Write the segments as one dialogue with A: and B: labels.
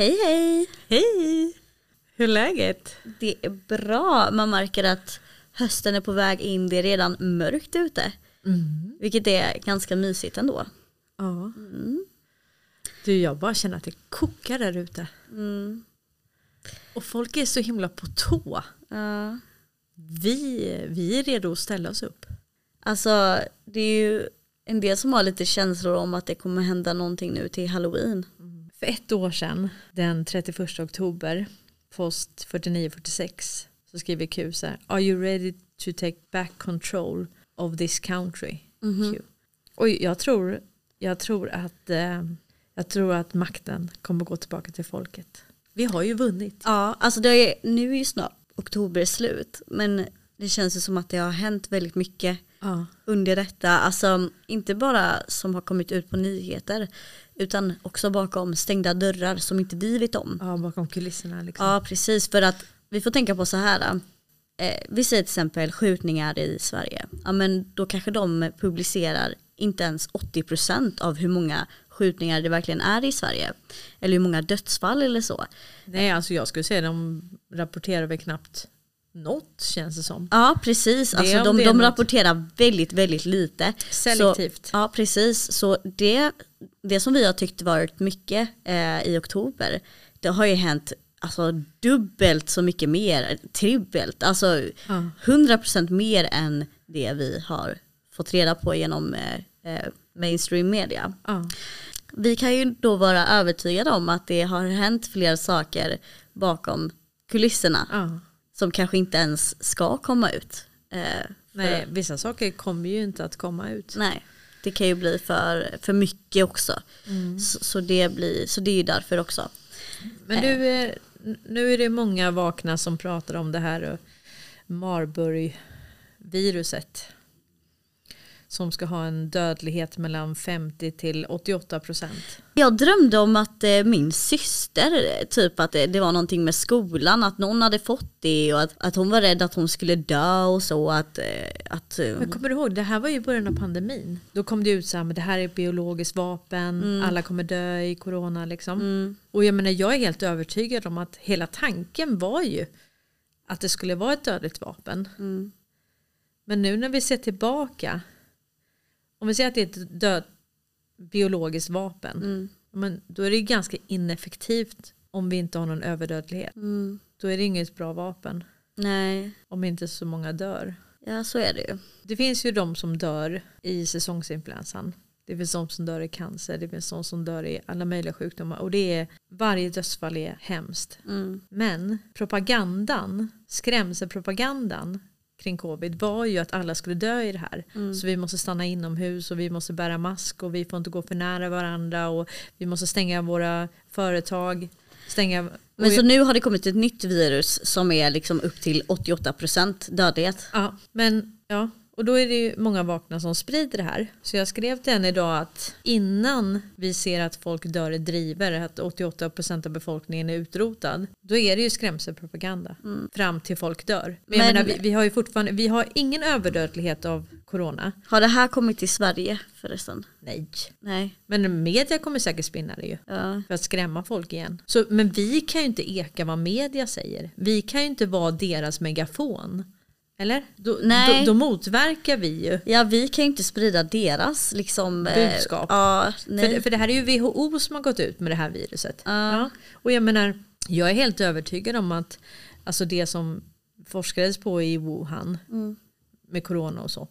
A: Hej hej!
B: Hej! Hur är läget?
A: Det är bra. Man märker att hösten är på väg in. Det är redan mörkt ute.
B: Mm.
A: Vilket är ganska mysigt ändå.
B: Ja. Du, jag bara känner att det kokar där ute.
A: Mm.
B: Och folk är så himla på tå.
A: Ja.
B: Vi, vi är redo att ställa oss upp.
A: Alltså det är ju en del som har lite känslor om att det kommer hända någonting nu till halloween.
B: För ett år sedan, den 31 oktober, post 4946, så skriver Q så här. Are you ready to take back control of this country? Q. Och jag tror, jag tror att eh, jag tror att makten kommer gå tillbaka till folket. Vi har ju vunnit.
A: Ja, alltså det är, nu är ju snart oktober slut. Men det känns ju som att det har hänt väldigt mycket
B: Ja.
A: under detta. Alltså inte bara som har kommit ut på nyheter. Utan också bakom stängda dörrar som inte vi vet om.
B: ja, bakom kulisserna liksom.
A: Ja precis för att vi får tänka på så här. Eh, vi säger till exempel skjutningar i Sverige. Ja men då kanske de publicerar inte ens 80% av hur många skjutningar det verkligen är i Sverige. Eller hur många dödsfall eller så.
B: Nej, alltså jag skulle säga de rapporterar väl knappt något känns det som.
A: Ja precis, alltså de, de
B: något.
A: rapporterar väldigt väldigt lite.
B: Selektivt.
A: Så, ja precis, så det, det som vi har tyckt varit mycket eh, i oktober, det har ju hänt alltså, dubbelt så mycket mer, tribbelt, alltså
B: Ja.
A: 100% mer än det vi har fått reda på genom eh, eh, mainstream media.
B: Ja.
A: Vi kan ju då vara övertygade om att det har hänt fler saker bakom kulisserna
B: Ja.
A: Som kanske inte ens ska komma ut. Eh,
B: Nej, vissa saker kommer ju inte att komma ut.
A: nej, det kan ju bli för, för mycket också. Så, så, det blir, så det är ju därför också.
B: Men du, eh, nu är det många vakna som pratar om det här eh, Marburg-viruset. Som ska ha en dödlighet mellan 50 till 88 procent.
A: Jag drömde om att eh, min syster, eh, typ att det, det var någonting med skolan, att någon hade fått det och att, att hon var rädd att hon skulle dö och så. Att, eh, att, eh,
B: Men kommer du ihåg, det här var ju början av pandemin. Då kom det ut så här, men det här är ett biologiskt vapen, alla kommer dö i corona liksom. Och jag menar, jag är helt övertygad om att hela tanken var ju att det skulle vara ett dödligt vapen.
A: mm,
B: Men nu när vi ser tillbaka, om vi säger att det är ett död, biologiskt vapen,
A: mm,
B: men då är det ganska ineffektivt om vi inte har någon överdödlighet.
A: mm,
B: Då är det inget bra vapen
A: nej,
B: om inte så många dör.
A: ja så är det ju.
B: Det finns ju de som dör i säsongsinfluensan. Det finns de som dör i cancer, det finns de som dör i alla möjliga sjukdomar. Och det är, varje dödsfall är hemskt.
A: Mm,
B: Men propagandan, skrämselpropagandan kring covid var ju att alla skulle dö i det här.
A: Mm.
B: Så vi måste stanna inomhus och vi måste bära mask och vi får inte gå för nära varandra och vi måste stänga våra företag. Stänga,
A: Men så nu har det kommit ett nytt virus som är liksom upp till 88% dödlighet.
B: Ja, men ja. Och då är det ju många vakna som sprider det här. Så jag skrev till henne idag att innan vi ser att folk dör i driver, att 88% av befolkningen är utrotad, då är det ju skrämselpropaganda fram till folk dör. Men,
A: Men-
B: menar, vi, vi har ju fortfarande, vi har ingen överdödlighet av corona.
A: Har det här kommit till Sverige förresten?
B: Nej.
A: Nej.
B: Men media kommer säkert spinna det ju.
A: Ja.
B: För att skrämma folk igen. Så, men vi kan ju inte eka vad media säger. Vi kan ju inte vara deras megafon. Eller? Då,
A: Nej.
B: då, då motverkar vi ju.
A: Ja vi kan ju inte sprida deras liksom, eh,
B: Budskap.
A: Ja,
B: För, för det här är ju WHO som har gått ut med det här viruset.
A: Ja.
B: Och jag menar, jag är helt övertygad om att alltså det som forskades på i Wuhan
A: Mm.
B: med corona och så.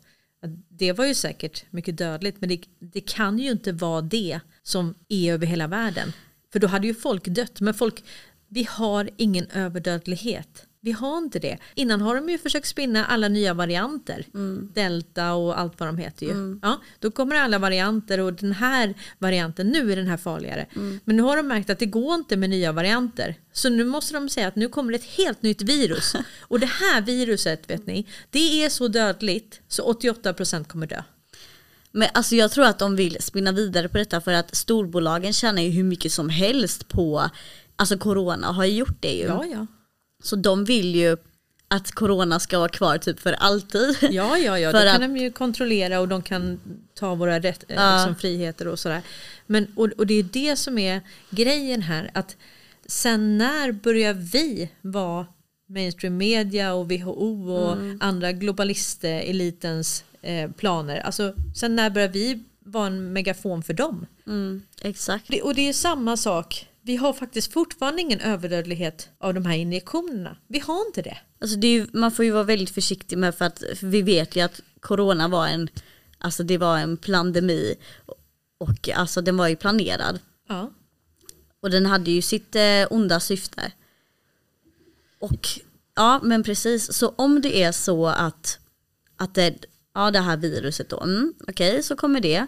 B: Det var ju säkert mycket dödligt men det, det kan ju inte vara det som är över hela världen. För då hade ju folk dött. Men folk, vi har ingen överdödlighet. Vi har inte det. Innan har de ju försökt spinna alla nya varianter. Delta och allt vad de heter ju. Ja, då kommer alla varianter och den här varianten, nu är den här farligare. Men nu har de märkt att det går inte med nya varianter. Så nu måste de säga att nu kommer ett helt nytt virus. och det här viruset, vet ni, det är så dödligt så 88% kommer dö.
A: Men alltså jag tror att de vill spinna vidare på detta för att storbolagen tjänar ju hur mycket som helst på Alltså corona har ju gjort det ju.
B: Ja, ja.
A: Så de vill ju att corona ska vara kvar typ för alltid.
B: Ja, ja, ja.
A: För
B: Då
A: att-
B: kan de ju kontrollera och de kan ta våra rätt, eh,
A: Ja.
B: liksom friheter och sådär. Men, och, och det är det som är grejen här. att sen när börjar vi vara mainstream media och WHO och
A: Mm.
B: andra globalister elitens eh, planer? Alltså sen när börjar vi vara en megafon för dem?
A: Mm, exakt.
B: Det- Och det är samma sak. Vi har faktiskt fortfarande ingen överdödlighet av de här injektionerna. Vi har inte det.
A: Alltså det ju, man får ju vara väldigt försiktig med för att för vi vet ju att corona var en, alltså det var en pandemi och alltså den var ju planerad.
B: Ja.
A: Och den hade ju sitt eh, onda syfte. Och ja men precis, så om det är så att, att det, ja, det här viruset då, mm, okej så kommer det.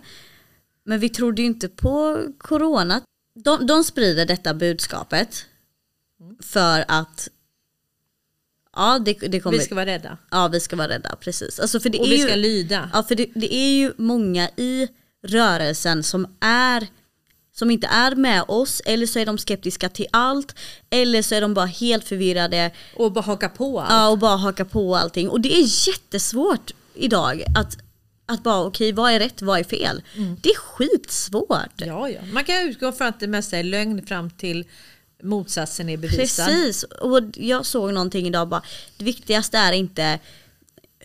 A: Men vi trodde ju inte på corona. De, de sprider detta budskapet för att ja, det, det kommer,
B: Vi ska vara rädda.
A: ja, vi ska vara rädda, precis. Alltså för det
B: Och
A: är
B: vi
A: ju,
B: ska lyda.
A: Ja för det, det är ju många i rörelsen som är som inte är med oss eller så är de skeptiska till allt eller så är de bara helt förvirrade
B: Och bara haka på allt.
A: ja, och bara haka på allting och det är jättesvårt idag att, att bara okej vad är rätt vad är fel det är skitsvårt
B: Ja, ja. Man kan utgå från att det mesta är lögn fram till motsatsen är bevisad.
A: Precis, och jag såg någonting idag bara, det viktigaste är inte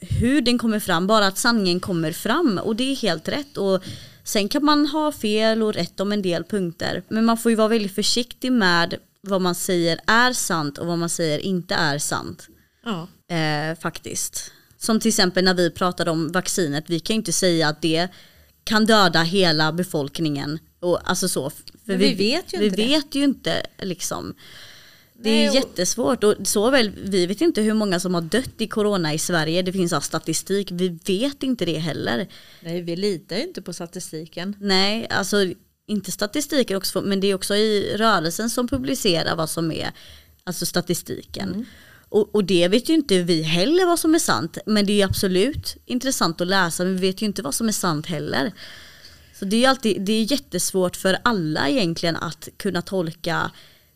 A: hur den kommer fram, bara att sanningen kommer fram och det är helt rätt. Och sen kan man ha fel och rätt om en del punkter, men man får ju vara väldigt försiktig med vad man säger är sant och vad man säger inte är sant.
B: Ja.
A: Eh, faktiskt. Som till exempel när vi pratade om vaccinet, vi kan ju inte säga att det kan döda hela befolkningen. Och, alltså så,
B: Men vi vet ju
A: vi
B: inte det.
A: vet ju inte liksom. Det
B: Nej,
A: är
B: och-
A: jättesvårt och såväl, vi vet inte hur många som har dött i corona i Sverige, det finns statistik, vi vet inte det heller.
B: Nej, vi litar ju inte på statistiken.
A: Nej, alltså inte statistiken också, men det är också i rörelsen som publicerar vad som är alltså statistiken.
B: Mm.
A: Och, och det vet ju inte vi heller vad som är sant, men det är absolut intressant att läsa, men vi vet ju inte vad som är sant heller. Så det är alltid, det är jättesvårt för alla egentligen att kunna tolka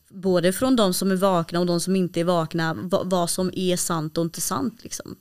A: både från de som är vakna och de som inte är vakna vad, vad som är sant och inte sant. Liksom.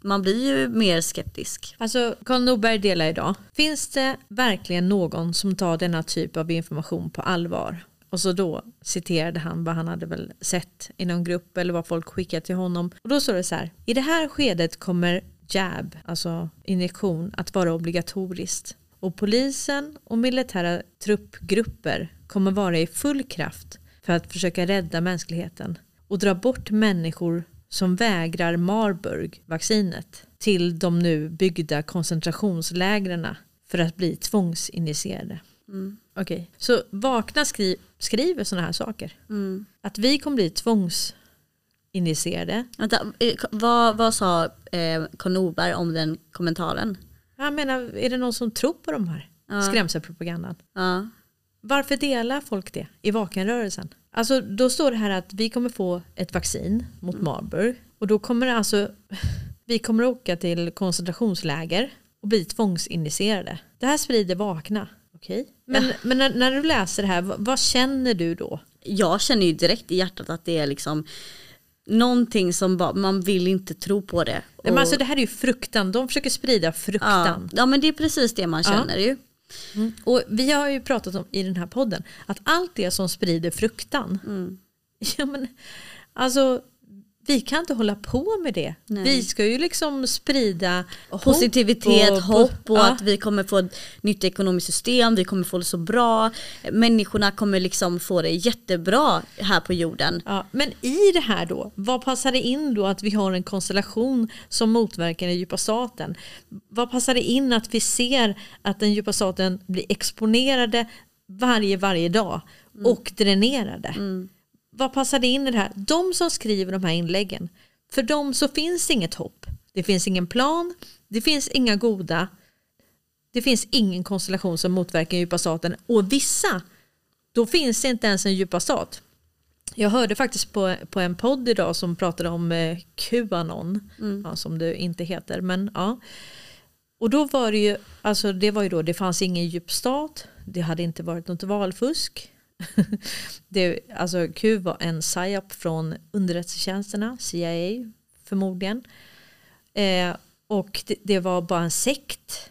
A: Man blir ju mer skeptisk.
B: Alltså, Karl Norberg delar idag. Finns det verkligen någon som tar denna typ av information på allvar? Och så då citerade han vad han hade väl sett i någon grupp eller vad folk skickat till honom. Och då står det så här. I det här skedet kommer jab, alltså injektion, att vara obligatoriskt. Och polisen och militära truppgrupper kommer vara i full kraft för att försöka rädda mänskligheten och dra bort människor som vägrar Marburg-vaccinet till de nu byggda koncentrationslägren för att bli tvångsinitierade.
A: Mm.
B: Okej, så Vakna skri skriver sådana här saker.
A: Mm.
B: Att vi kommer bli tvångsinitierade.
A: Vänta, eh, vad, vad sa eh, Norberg om den kommentaren?
B: Jag menar, är det någon som tror på de här
A: Ja.
B: skrämselpropagandan?
A: Ja.
B: Varför delar folk det i vakenrörelsen? Alltså då står det här att vi kommer få ett vaccin mot Marburg och då kommer alltså vi kommer åka till koncentrationsläger och bli tvångsinitierade. Det här sprider vakna. Okej. Men, men när, när du läser det här, vad, vad känner du då?
A: Jag känner ju direkt i hjärtat att det är liksom någonting som bara, man vill inte tro på det.
B: Men
A: Och-
B: alltså det här är ju fruktan, de försöker sprida
A: ja,
B: fruktan.
A: ja men det är precis det man
B: Ja.
A: känner ju.
B: Mm. Och vi har ju pratat om i den här podden att allt det som sprider fruktan,
A: Mm.
B: ja men alltså vi kan inte hålla på med det.
A: Nej.
B: Vi ska ju liksom sprida hopp
A: Positivitet,
B: och-
A: hopp och
B: ja.
A: att vi kommer få ett nytt ekonomiskt system, vi kommer få det så bra, människorna kommer liksom få det jättebra här på jorden.
B: Ja, men i det här då, vad passar det in då att vi har en konstellation som motverkar den djupa staten? Vad passar det in att vi ser att den djupa staten blir exponerade varje, varje dag och dränerade? Vad passar det in i det här? De som skriver de här inläggen, för dem så finns inget hopp. Det finns ingen plan, det finns inga goda, det finns ingen konstellation som motverkar den djupa staten och vissa, då finns det inte ens en djupa stat. Jag hörde faktiskt på, på en podd idag som pratade om eh, Qanon, ja, som det inte heter. Men, ja. Och då var det ju, alltså det var ju då, det fanns ingen djup stat, det hade inte varit något valfusk. det, alltså Q var en psyop från underrättelsetjänsterna, CIA förmodligen. Eh, och det, det var bara en sekt.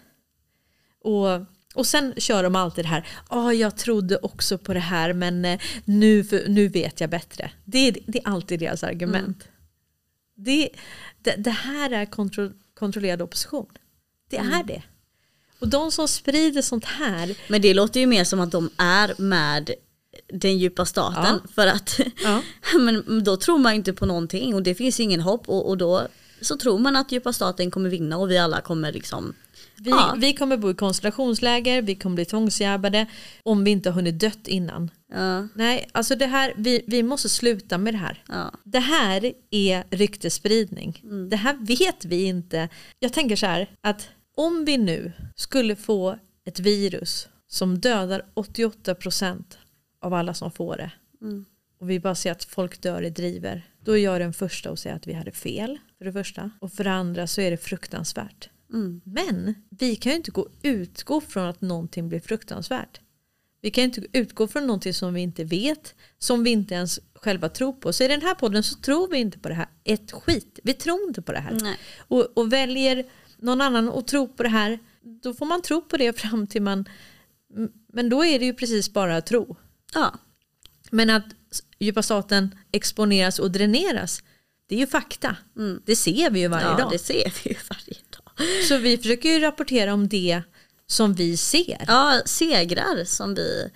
B: Och Och sen kör de alltid det här, ja jag trodde också på det här men eh, nu, för, nu vet jag bättre. Det är, det är alltid deras argument. Mm. Det, det, det, här är kontro, kontrollerad opposition. Det mm. är det. Och de som sprider sånt här.
A: Men det låter ju mer som att de är med den djupa staten. Ja. För att ja. men då tror man inte på någonting och det finns ingen hopp och, och då så tror man att djupa staten kommer vinna och vi alla kommer liksom
B: vi, ja. vi kommer bo i koncentrationsläger, vi kommer bli tvångsjävade om vi inte har hunnit dött innan. Ja. Nej, alltså det här, vi, vi måste sluta med det här. Ja. Det här är ryktespridning. Mm. Det här vet vi inte. Jag tänker så här att om vi nu skulle få ett virus som dödar 88% av alla som får det mm. och vi bara ser att folk dör i driver då är jag den första att säga att vi hade fel för det första och för det andra så är det fruktansvärt. Mm. Men vi kan ju inte gå, utgå från att någonting blir fruktansvärt. Vi kan inte utgå från någonting som vi inte vet, som vi inte ens själva tror på. Så i den här podden så tror vi inte på det här ett skit. Vi tror inte på det här. Och, och, väljer någon annan att tro på det här, då får man tro på det fram till man... Men då är det ju precis bara tro. Ja. Men att djupa staten exponeras och dräneras, det är ju fakta. Mm. Det ser vi ju varje ja, dag.
A: det ser vi ju varje dag.
B: Så vi försöker ju rapportera om det som vi ser.
A: Ja, segrar som vi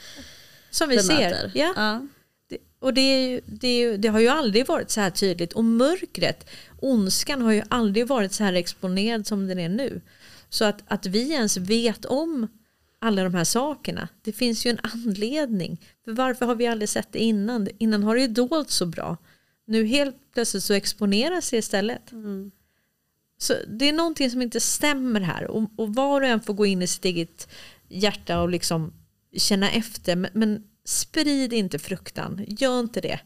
B: Som vi bemöter. ser, ja. ja. Det, och det, det, det har ju aldrig varit så här tydligt. Och mörkret, ondskan har ju aldrig varit så här exponerad som den är nu. Så att, att vi ens vet om alla de här sakerna. Det finns ju en anledning. För varför har vi aldrig sett det innan? Innan har det ju dolt så bra. Nu helt plötsligt så exponeras det istället. Mm. Så det är någonting som inte stämmer här. Och, och var och en får gå in i sitt eget hjärta och liksom känna efter. Men, men sprid inte fruktan. Gör inte det.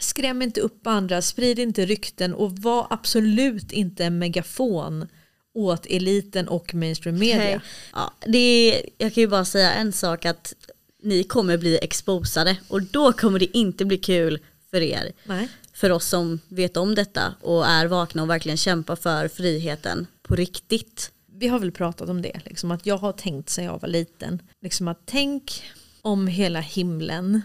B: Skräm inte upp andra. Sprid inte rykten. Och var absolut inte en megafon åt eliten och mainstream media. Okay.
A: Ja, det är, jag kan ju bara säga en sak att ni kommer bli exposade och då kommer det inte bli kul för er. Nej. För oss som vet om detta och är vakna och verkligen kämpar för friheten på riktigt.
B: Vi har väl pratat om det, liksom att jag har tänkt sedan jag var liten. Liksom att tänk om hela himlen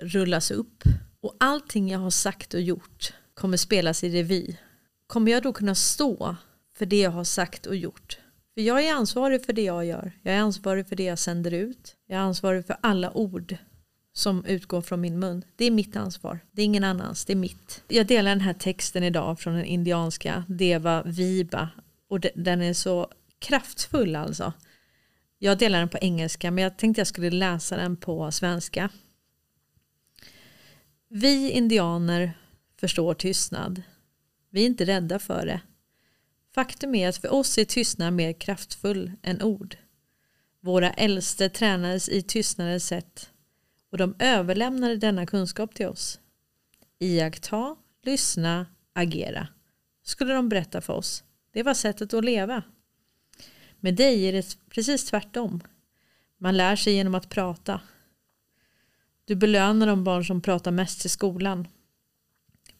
B: rullas upp och allting jag har sagt och gjort kommer spelas i revy. Kommer jag då kunna stå för det jag har sagt och gjort. För jag är ansvarig för det jag gör. Jag är ansvarig för det jag sänder ut. Jag är ansvarig för alla ord som utgår från min mun. Det är mitt ansvar. Det är ingen annans. Det är mitt. Jag delar den här texten idag från den indianska Deva Viba. Och den är så kraftfull alltså. Jag delar den på engelska men jag tänkte jag skulle läsa den på svenska. Vi indianer förstår tystnad. Vi är inte rädda för det. Faktum är att för oss är tystnad mer kraftfull än ord. Våra äldste tränades i tystnadens sätt och de överlämnade denna kunskap till oss. Iaktta, lyssna, agera skulle de berätta för oss. Det var sättet att leva. Med dig är det precis tvärtom. Man lär sig genom att prata. Du belönar de barn som pratar mest i skolan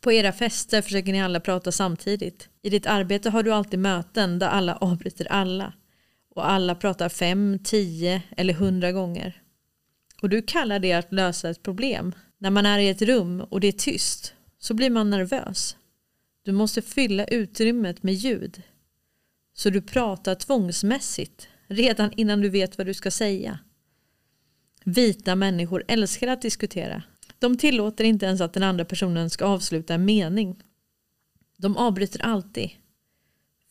B: på era fester försöker ni alla prata samtidigt. I ditt arbete har du alltid möten där alla avbryter alla. Och alla pratar fem, tio eller hundra gånger. Och du kallar det att lösa ett problem. När man är i ett rum och det är tyst så blir man nervös. Du måste fylla utrymmet med ljud. Så du pratar tvångsmässigt redan innan du vet vad du ska säga. Vita människor älskar att diskutera. De tillåter inte ens att den andra personen ska avsluta en mening. De avbryter alltid.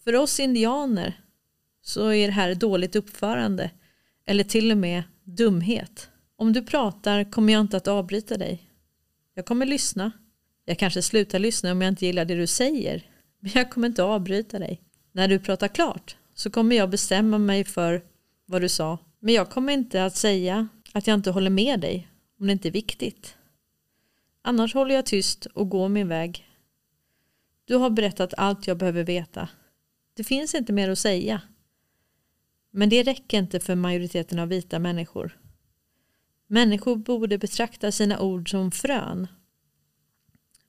B: För oss indianer så är det här dåligt uppförande eller till och med dumhet. Om du pratar kommer jag inte att avbryta dig. Jag kommer lyssna. Jag kanske slutar lyssna om jag inte gillar det du säger. Men jag kommer inte avbryta dig. När du pratar klart så kommer jag bestämma mig för vad du sa. Men jag kommer inte att säga att jag inte håller med dig om det inte är viktigt. Annars håller jag tyst och går min väg. Du har berättat allt jag behöver veta. Det finns inte mer att säga. Men det räcker inte för majoriteten av vita människor. Människor borde betrakta sina ord som frön.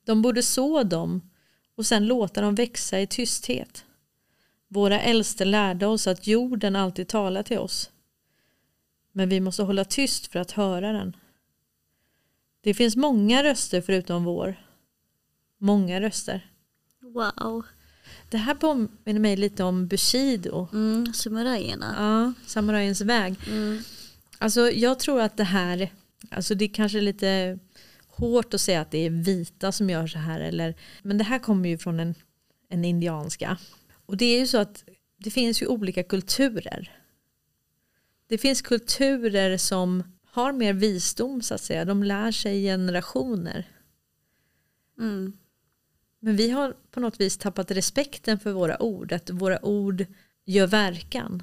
B: De borde så dem och sen låta dem växa i tysthet. Våra äldste lärde oss att jorden alltid talar till oss. Men vi måste hålla tyst för att höra den. Det finns många röster förutom vår. Många röster.
A: Wow.
B: Det här påminner mig lite om Bushido.
A: Mm, samurajerna.
B: Ja, Samurajens väg.
A: Mm.
B: Alltså jag tror att det här, alltså det är kanske lite hårt att säga att det är vita som gör så här. Eller, men det här kommer ju från en, en indianska. Och det är ju så att det finns ju olika kulturer. Det finns kulturer som har mer visdom så att säga. De lär sig generationer.
A: Mm.
B: Men vi har på något vis tappat respekten för våra ord. Att våra ord gör verkan.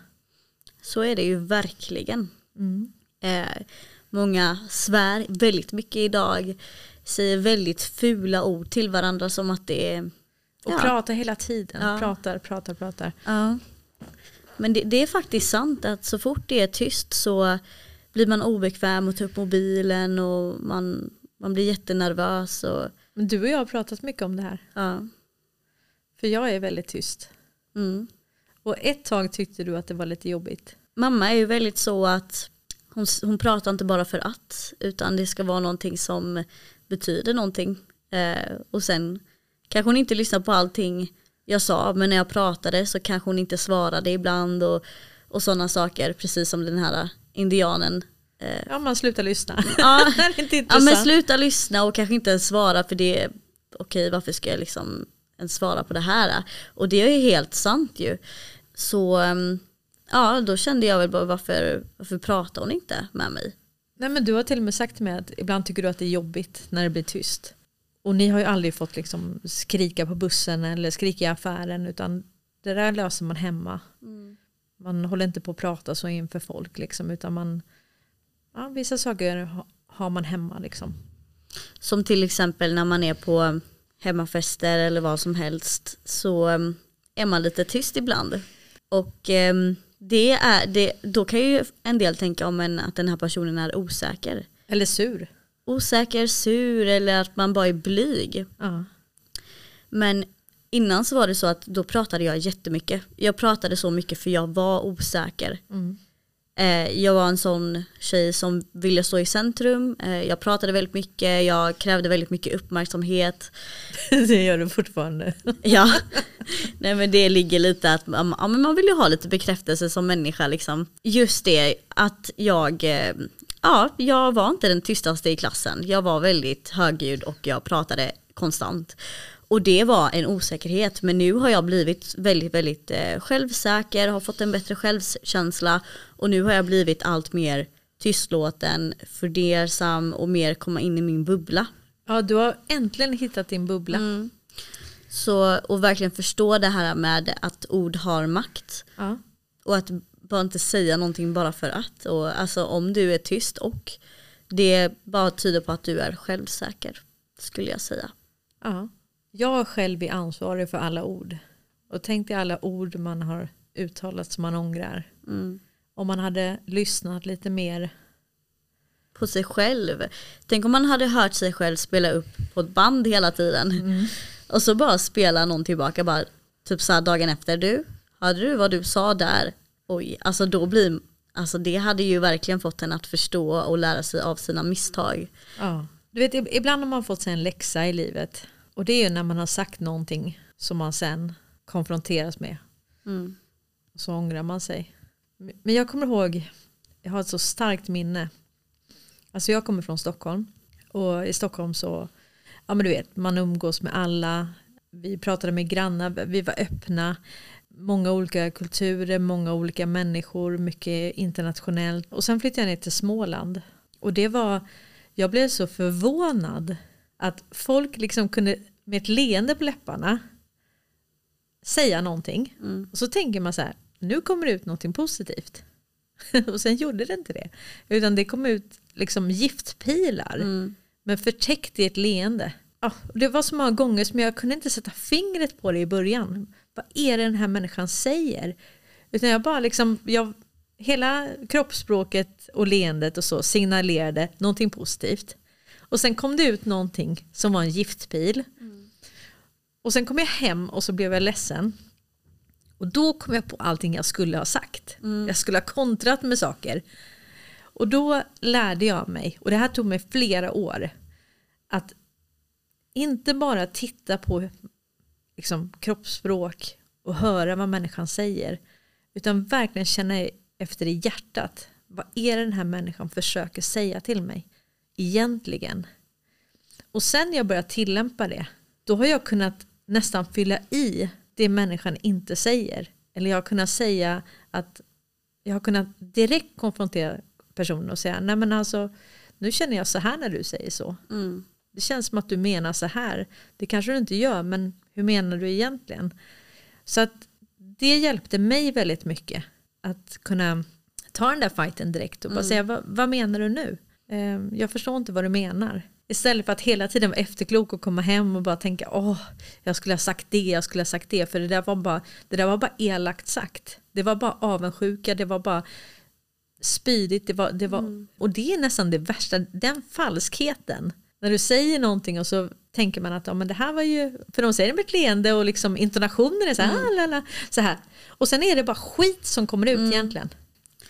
A: Så är det ju verkligen.
B: Mm.
A: Eh, många svär väldigt mycket idag. Säger väldigt fula ord till varandra som att det är...
B: Och
A: Ja.
B: pratar hela tiden.
A: Ja.
B: Pratar, pratar, pratar.
A: Ja. Men det, det är faktiskt sant att så fort det är tyst så blir man obekväm och tar upp mobilen och man, man blir jättenervös. Och,
B: Men du och jag har pratat mycket om det här.
A: ja.
B: För jag är väldigt tyst.
A: mm.
B: Och ett tag tyckte du att det var lite jobbigt.
A: Mamma är ju väldigt så att hon, hon pratar inte bara för att utan det ska vara någonting som betyder någonting. Eh, och sen kanske hon inte lyssnar på allting jag sa men när jag pratade så kanske hon inte svarade ibland och, och sådana saker precis som den här indianen. Eh,
B: Ja, man slutar lyssna.
A: ja,
B: det är inte
A: ja men sluta lyssna och kanske inte ens svara för det är okej varför ska jag liksom ens svara på det här. Och det är ju helt sant ju. Så ehm, ja då kände jag väl bara varför, varför pratar hon inte med mig?
B: Nej, men du har till och med sagt till mig att ibland tycker du att det är jobbigt när det blir tyst. Och ni har ju aldrig fått liksom skrika på bussen eller skrika i affären utan det där löser man hemma. Man håller inte på att prata så inför folk liksom utan man ja, vissa saker ha- har man hemma liksom.
A: Som till exempel när man är på hemmafester eller vad som helst så ehm, är man lite tyst ibland. Och ehm, det är, det, då kan ju en del tänka om en, att den här personen är osäker.
B: Eller sur.
A: Osäker, sur eller att man bara är blyg.
B: Ja.
A: Men innan så var det så att då pratade jag jättemycket. Jag pratade så mycket för jag var osäker.
B: Mm.
A: Eh, jag var en sån tjej som ville stå i centrum. Eh, jag pratade väldigt mycket, jag krävde väldigt mycket uppmärksamhet.
B: det gör du fortfarande.
A: Ja, nej men det ligger lite att ja, men man vill ju ha lite bekräftelse som människa liksom. Just det att jag, eh, ja, jag var inte den tystaste i klassen. Jag var väldigt högljudd och jag pratade konstant. Och det var en osäkerhet men nu har jag blivit väldigt väldigt eh, självsäker, har fått en bättre självkänsla och nu har jag blivit allt mer tystlåten, fundersam och mer komma in i min bubbla.
B: Ja, du har äntligen hittat din bubbla.
A: Mm. Så, och verkligen förstå det här med att ord har makt.
B: Ja.
A: Och att bara inte säga någonting bara för att. Och alltså om du är tyst och det bara tyder på att du är självsäker. Skulle jag säga.
B: Ja. Jag själv är ansvarig för alla ord. Och tänk dig alla ord man har uttalat som man ångrar.
A: Mm.
B: Om man hade lyssnat lite mer.
A: På sig själv. Tänk om man hade hört sig själv spela upp på ett band hela tiden. Och så bara spela någon tillbaka. Bara, typ så här dagen efter. Du, hörde du vad du sa där? Oj, alltså då blir Alltså det hade ju verkligen fått en att förstå och lära sig av sina misstag.
B: Ja. Du vet, ib- ibland har man fått sig en läxa i livet. Och det är ju när man har sagt någonting som man sen konfronteras med.
A: Mm.
B: Så ångrar man sig. Men jag kommer ihåg, jag har ett så starkt minne. Alltså jag kommer från Stockholm. Och i Stockholm så, ja men du vet, man umgås med alla. Vi pratade med grannar, vi var öppna. Många olika kulturer, många olika människor, mycket internationellt. Och sen flyttade jag ner till Småland. Och det var, jag blev så förvånad att folk liksom kunde med ett leende på läpparna säga någonting.
A: Mm.
B: Och så tänker man så här, nu kommer det ut någonting positivt. och sen gjorde det inte det. Utan det kom ut liksom giftpilar.
A: Mm.
B: Men förtäckt i ett leende. Ja, det var så många gånger som jag kunde inte sätta fingret på det i början. Vad är det den här människan säger? Utan jag bara liksom, jag, hela kroppsspråket och leendet och så signalerade någonting positivt. Och sen kom det ut någonting som var en giftpil. Och sen kom jag hem och så blev jag ledsen. Och då kom jag på allting jag skulle ha sagt. Jag skulle ha kontrat med saker. Och då lärde jag mig, och det här tog mig flera år, att inte bara titta på liksom, kroppsspråk och höra vad människan säger, utan verkligen känna efter i hjärtat. Vad är det den här människan försöker säga till mig egentligen? Och sen jag började tillämpa det, då har jag kunnat nästan fylla i det människan inte säger. Eller jag har kunnat säga att jag har kunnat direkt konfrontera personen och säga, nej men alltså, nu känner jag så här när du säger så.
A: Mm.
B: Det känns som att du menar så här. Det kanske du inte gör, men hur menar du egentligen? Så att det hjälpte mig väldigt mycket att kunna ta den där fighten direkt och bara
A: Mm.
B: säga, vad, vad menar du nu? Eh, jag förstår inte vad du menar. Istället för att hela tiden vara efterklok och komma hem och bara tänka, åh, jag skulle ha sagt det, jag skulle ha sagt det, för det där var bara, det där var bara elakt sagt. Det var bara avundsjuka, det var bara spydigt, det var, det var,
A: Mm.
B: och det är nästan det värsta, den falskheten. När du säger någonting och så tänker man att ja, men det här var ju, för de säger det med ett leende och liksom intonationen är så här, ah, lala, så här. Och sen är det bara skit som kommer ut egentligen.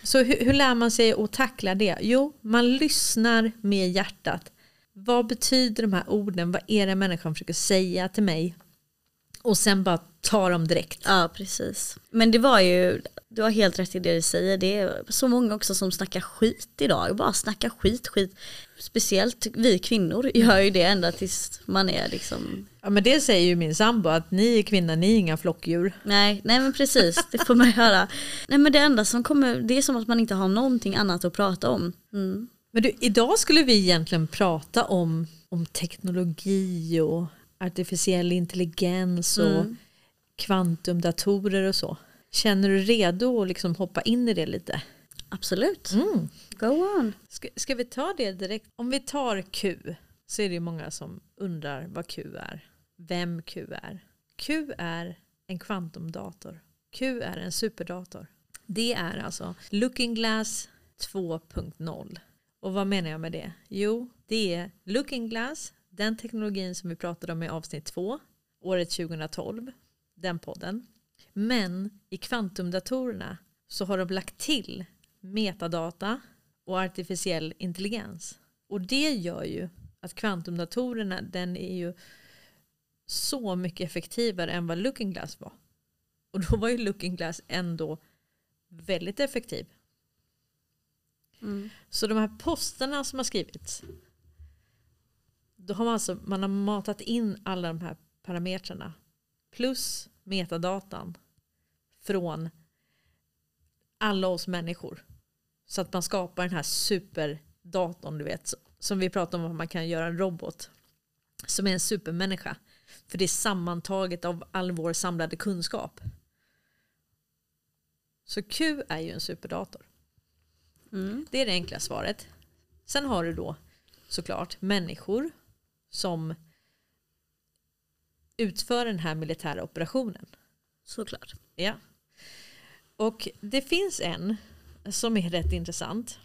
B: Så hur, hur lär man sig att tackla det? Jo, man lyssnar med hjärtat. Vad betyder de här orden? Vad är det människan försöker säga till mig? Och sen bara ta dem direkt.
A: Ja, precis. Men det var ju, du har helt rätt i det du säger. Det är så många också som snackar skit idag. Bara snackar skit, skit. Speciellt vi kvinnor gör ju det ända tills man är liksom
B: Ja, men det säger ju min sambo att ni är kvinnor, ni är inga flockdjur.
A: Nej, nej men precis, det får man höra. Nej men det enda som kommer, det är som att man inte har någonting annat att prata om. Mm.
B: Men du, idag skulle vi egentligen prata om, om teknologi och artificiell intelligens och
A: Mm.
B: kvantumdatorer och så. Känner du redo att liksom hoppa in i det lite?
A: Absolut,
B: Mm.
A: go on.
B: Ska, ska vi ta det direkt? Om vi tar Q så är det ju många som undrar vad Q är. Vem Q är. Q är en kvantumdator. Q är en superdator. Det är alltså Looking Glass 2.0. Och vad menar jag med det? Jo, det är Looking Glass, den teknologin som vi pratade om i avsnitt 2, året 2012, den podden. Men i kvantumdatorerna så har de lagt till metadata och artificiell intelligens. Och det gör ju att kvantumdatorerna den är ju så mycket effektivare än vad Looking Glass var. Och då var ju Looking Glass ändå väldigt effektiv.
A: Mm.
B: Så de här posterna som har skrivits. Då har man alltså man har matat in alla de här parametrarna. Plus metadatan. Från alla oss människor. Så att man skapar den här superdatorn du vet. Som vi pratade om att man kan göra en robot. Som är en supermänniska. För det är sammantaget av all vår samlade kunskap. Så Q är ju en superdator.
A: Mm.
B: Det är det enkla svaret. Sen har du då såklart människor som utför den här militära operationen.
A: Såklart.
B: Ja. Och det finns en som är rätt intressant.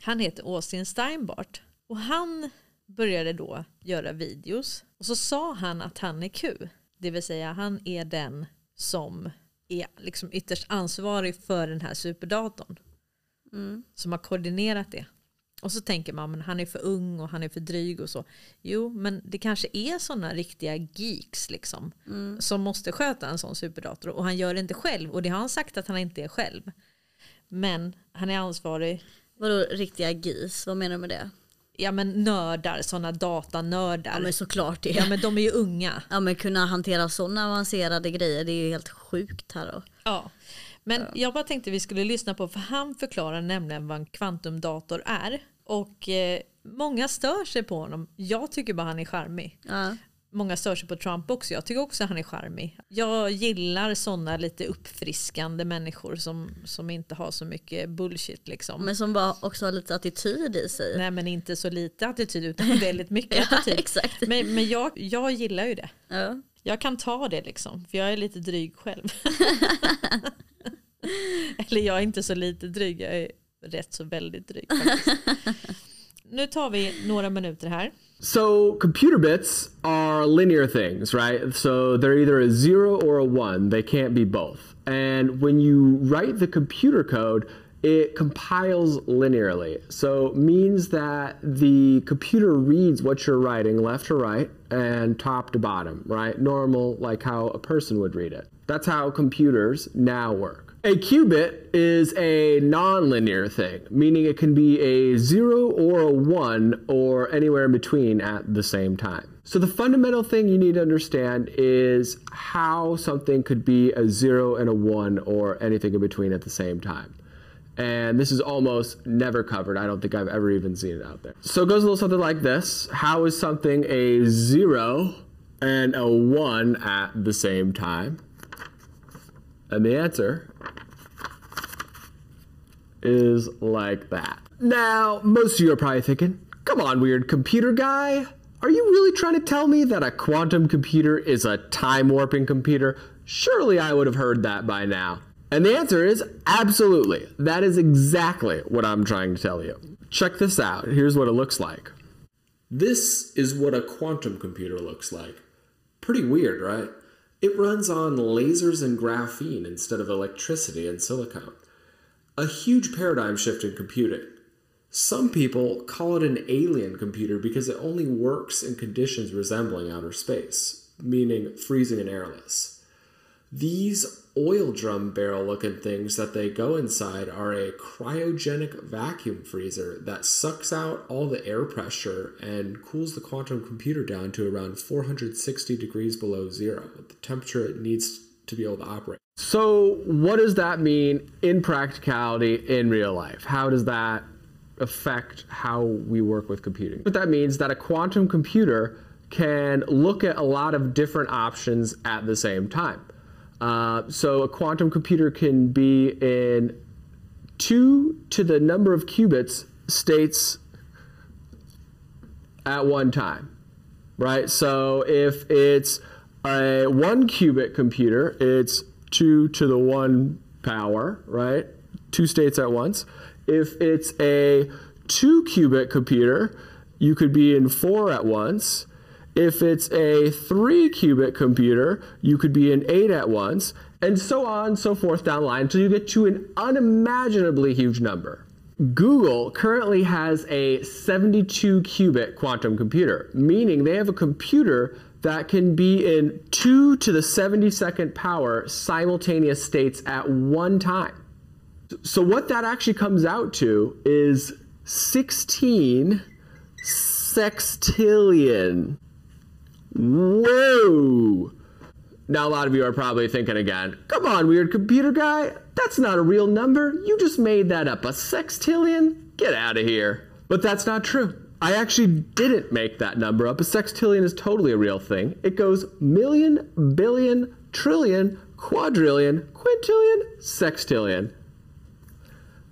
B: Han heter Austin Steinbart. Och han började då göra videos. Och så sa han att han är Q. Det vill säga han är den som är liksom ytterst ansvarig för den här superdatorn
A: Mm.
B: som har koordinerat det. Och så tänker man men han är för ung och han är för dryg och så. Jo men det kanske är sådana riktiga geeks liksom.
A: Mm.
B: Som måste sköta en sån superdator. Och han gör det inte själv. Och det har han sagt att han inte är själv. Men han är ansvarig.
A: Vadå riktiga gis, vad menar du med det?
B: Ja men nördar, sådana datanördar.
A: Ja men såklart det.
B: Ja men de är ju unga.
A: Ja men kunna hantera sådana avancerade grejer det är ju helt sjukt här då.
B: Ja. Men jag bara tänkte vi skulle lyssna på för han förklarar nämligen vad en kvantumdator är. Och eh, många stör sig på honom. Jag tycker bara han är charmig.
A: Ja.
B: Många stör sig på Trump också. Jag tycker också han är charmig. Jag gillar sådana lite uppfriskande människor som, som inte har så mycket bullshit liksom.
A: Men som bara också har lite attityd i sig.
B: Nej men inte så lite attityd utan väldigt mycket
A: Ja,
B: attityd.
A: exakt.
B: Men, men jag, jag gillar ju det.
A: Ja.
B: Jag kan ta det liksom, för jag är lite dryg själv. Eller jag är inte så lite dryg, jag är rätt så väldigt dryg faktiskt. Nu tar vi några minuter här.
C: So computer bits are linear things, right? So they're either a zero or a one. They can't be both. And when you write the computer code, it compiles linearly. So means that the computer reads what you're writing left to right and top to bottom, right? Normal like how a person would read it. That's how computers now work. A qubit is a nonlinear thing, meaning it can be a 0 or a 1 or anywhere in between at the same time. So the fundamental thing you need to understand is how something could be a 0 and a 1 or anything in between at the same time and this is almost never covered. I don't think I've ever even seen it out there. So it goes a little something like this How is something a zero and a one at the same time? And the answer is like that. Now, most of you are probably thinking, come on, weird computer guy. Are you really trying to tell me that a quantum computer is a time warping computer? Surely I would have heard that by now. And the answer is absolutely. That is exactly what I'm trying to tell you. Check this out. Here's what it looks like. This is what a quantum computer looks like. Pretty weird, right? It runs on lasers and graphene instead of electricity and silicon. A huge paradigm shift in computing. Some people call it an alien computer because it only works in conditions resembling outer space, meaning freezing and airless. These oil drum barrel looking things that they go inside are a cryogenic vacuum freezer that sucks out all the air pressure and cools the quantum computer down to around 460 degrees below zero, the temperature it needs to be able to operate. So, what does that mean in practicality in real life? How does that affect how we work with computing? What that means that a quantum computer can look at a lot of different options at the same time. Uh, so a quantum computer can be in two to the number of qubits states at one time, right? So if it's a one qubit computer, it's two to the one power, right? Two states at once. If it's a two qubit computer, you could be in four at once. If it's a three qubit computer, you could be in eight at once, and so on and so forth down the line until you get to an unimaginably huge number. Google currently has a 72 qubit quantum computer, meaning they have a computer that can be in 2 to the 72nd power simultaneous states at one time. So, what that actually comes out to is 16 sextillion. Whoa! Now, a lot of you are probably thinking again, come on, weird computer guy, that's not a real number. You just made that up. A sextillion? Get out of here. But that's not true. I actually didn't make that number up. A sextillion is totally a real thing. It goes million, billion, trillion, quadrillion, quintillion, sextillion.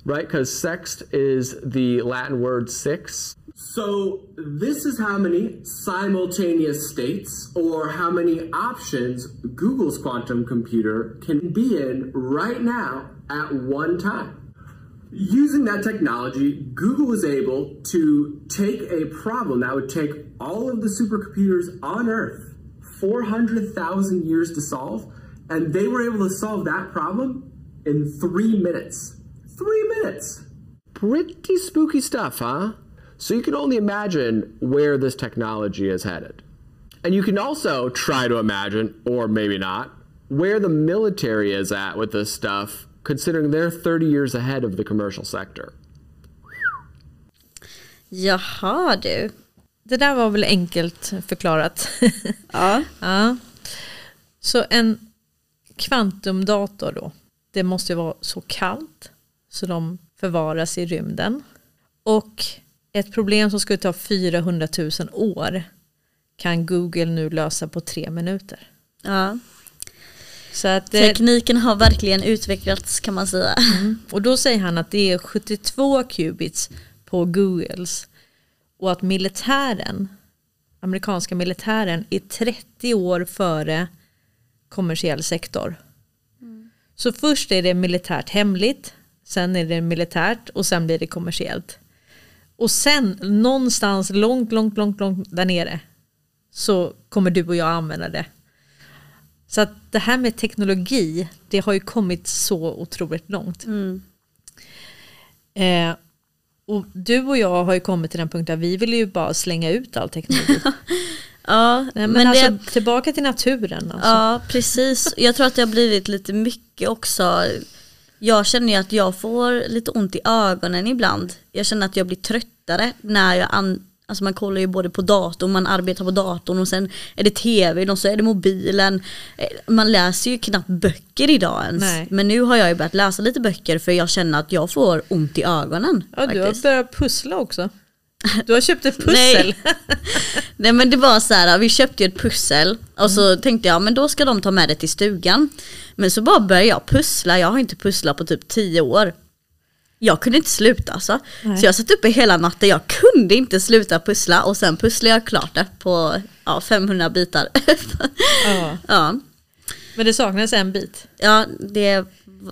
C: Right? Because sext is the Latin word six. So this is how many simultaneous states or how many options Google's quantum computer can be in right now at one time. Using that technology, Google was able to take a problem that would take all of the supercomputers on Earth 400,000 years to solve, and they were able to solve that problem in three minutes. Three minutes! Pretty spooky stuff, huh? So you can only imagine where this technology is headed. And you can also try to imagine, or maybe not, where the military is at with this stuff, considering they're 30 years ahead of the commercial sector.
A: Jaha du.
B: Det där var väl enkelt förklarat.
A: Ja.
B: ja. Så en kvantumdator då, det måste ju vara så kallt så de förvaras i rymden. Och ett problem som skulle ta 400 000 år kan Google nu lösa på tre minuter.
A: ja.
B: Så att,
A: Tekniken har verkligen utvecklats kan man säga.
B: Mm. Och då säger han att det är 72 qubits på Googles och att militären, amerikanska militären är 30 år före kommersiell sektor. Så först är det militärt hemligt, sen är det militärt och sen blir det kommersiellt. Och sen någonstans långt, långt, långt, långt där nere så kommer du och jag använda det. Så att det här med teknologi, det har ju kommit så otroligt långt. Eh, och du och jag har ju kommit till den punkten att vi vill ju bara slänga ut all teknologi.
A: Ja,
B: Nej, men,
A: men
B: alltså,
A: det,
B: tillbaka till naturen. Alltså.
A: ja precis. Jag tror att det har blivit lite mycket också. Jag känner ju att jag får lite ont i ögonen ibland. Jag känner att jag blir tröttare när jag an Alltså man kollar ju både på datorn, man arbetar på datorn och sen är det tv och så är det mobilen. Eh, Man läser ju knappt böcker idag ens.
B: Nej.
A: Men nu har jag ju börjat läsa lite böcker för jag känner att jag får ont i ögonen.
B: Ja, du har
A: faktiskt.
B: börjat pussla också. Du har köpt ett pussel.
A: Nej. Nej men det var så här, vi köpte ju ett pussel och så
B: Mm.
A: tänkte jag men då ska de ta med det till stugan. Men så bara började jag pussla, jag har inte pusslat på typ 10 år. Jag kunde inte sluta alltså.
B: Nej.
A: Så jag satt uppe hela natten, jag kunde inte sluta pussla och sen pusslade jag klart det på ja, 500 bitar.
B: Ja.
A: ja.
B: Men det saknas en bit.
A: ja, det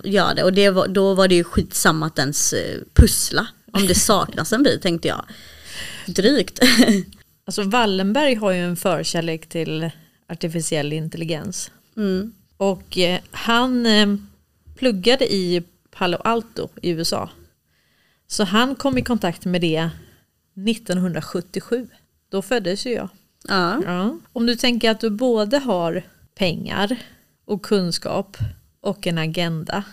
A: gör det och det var, då var det ju skitsamma att ens eh, pussla. Om det saknas en bit tänkte jag. Drygt.
B: Alltså Wallenberg har ju en förkärlek till artificiell intelligens.
A: Mm.
B: Och eh, han eh, pluggade i Palo Alto i USA. Så han kom i kontakt med det 1977. Då föddes ju jag.
A: Ja.
B: Ja. Om du tänker att du både har pengar och kunskap och en agenda.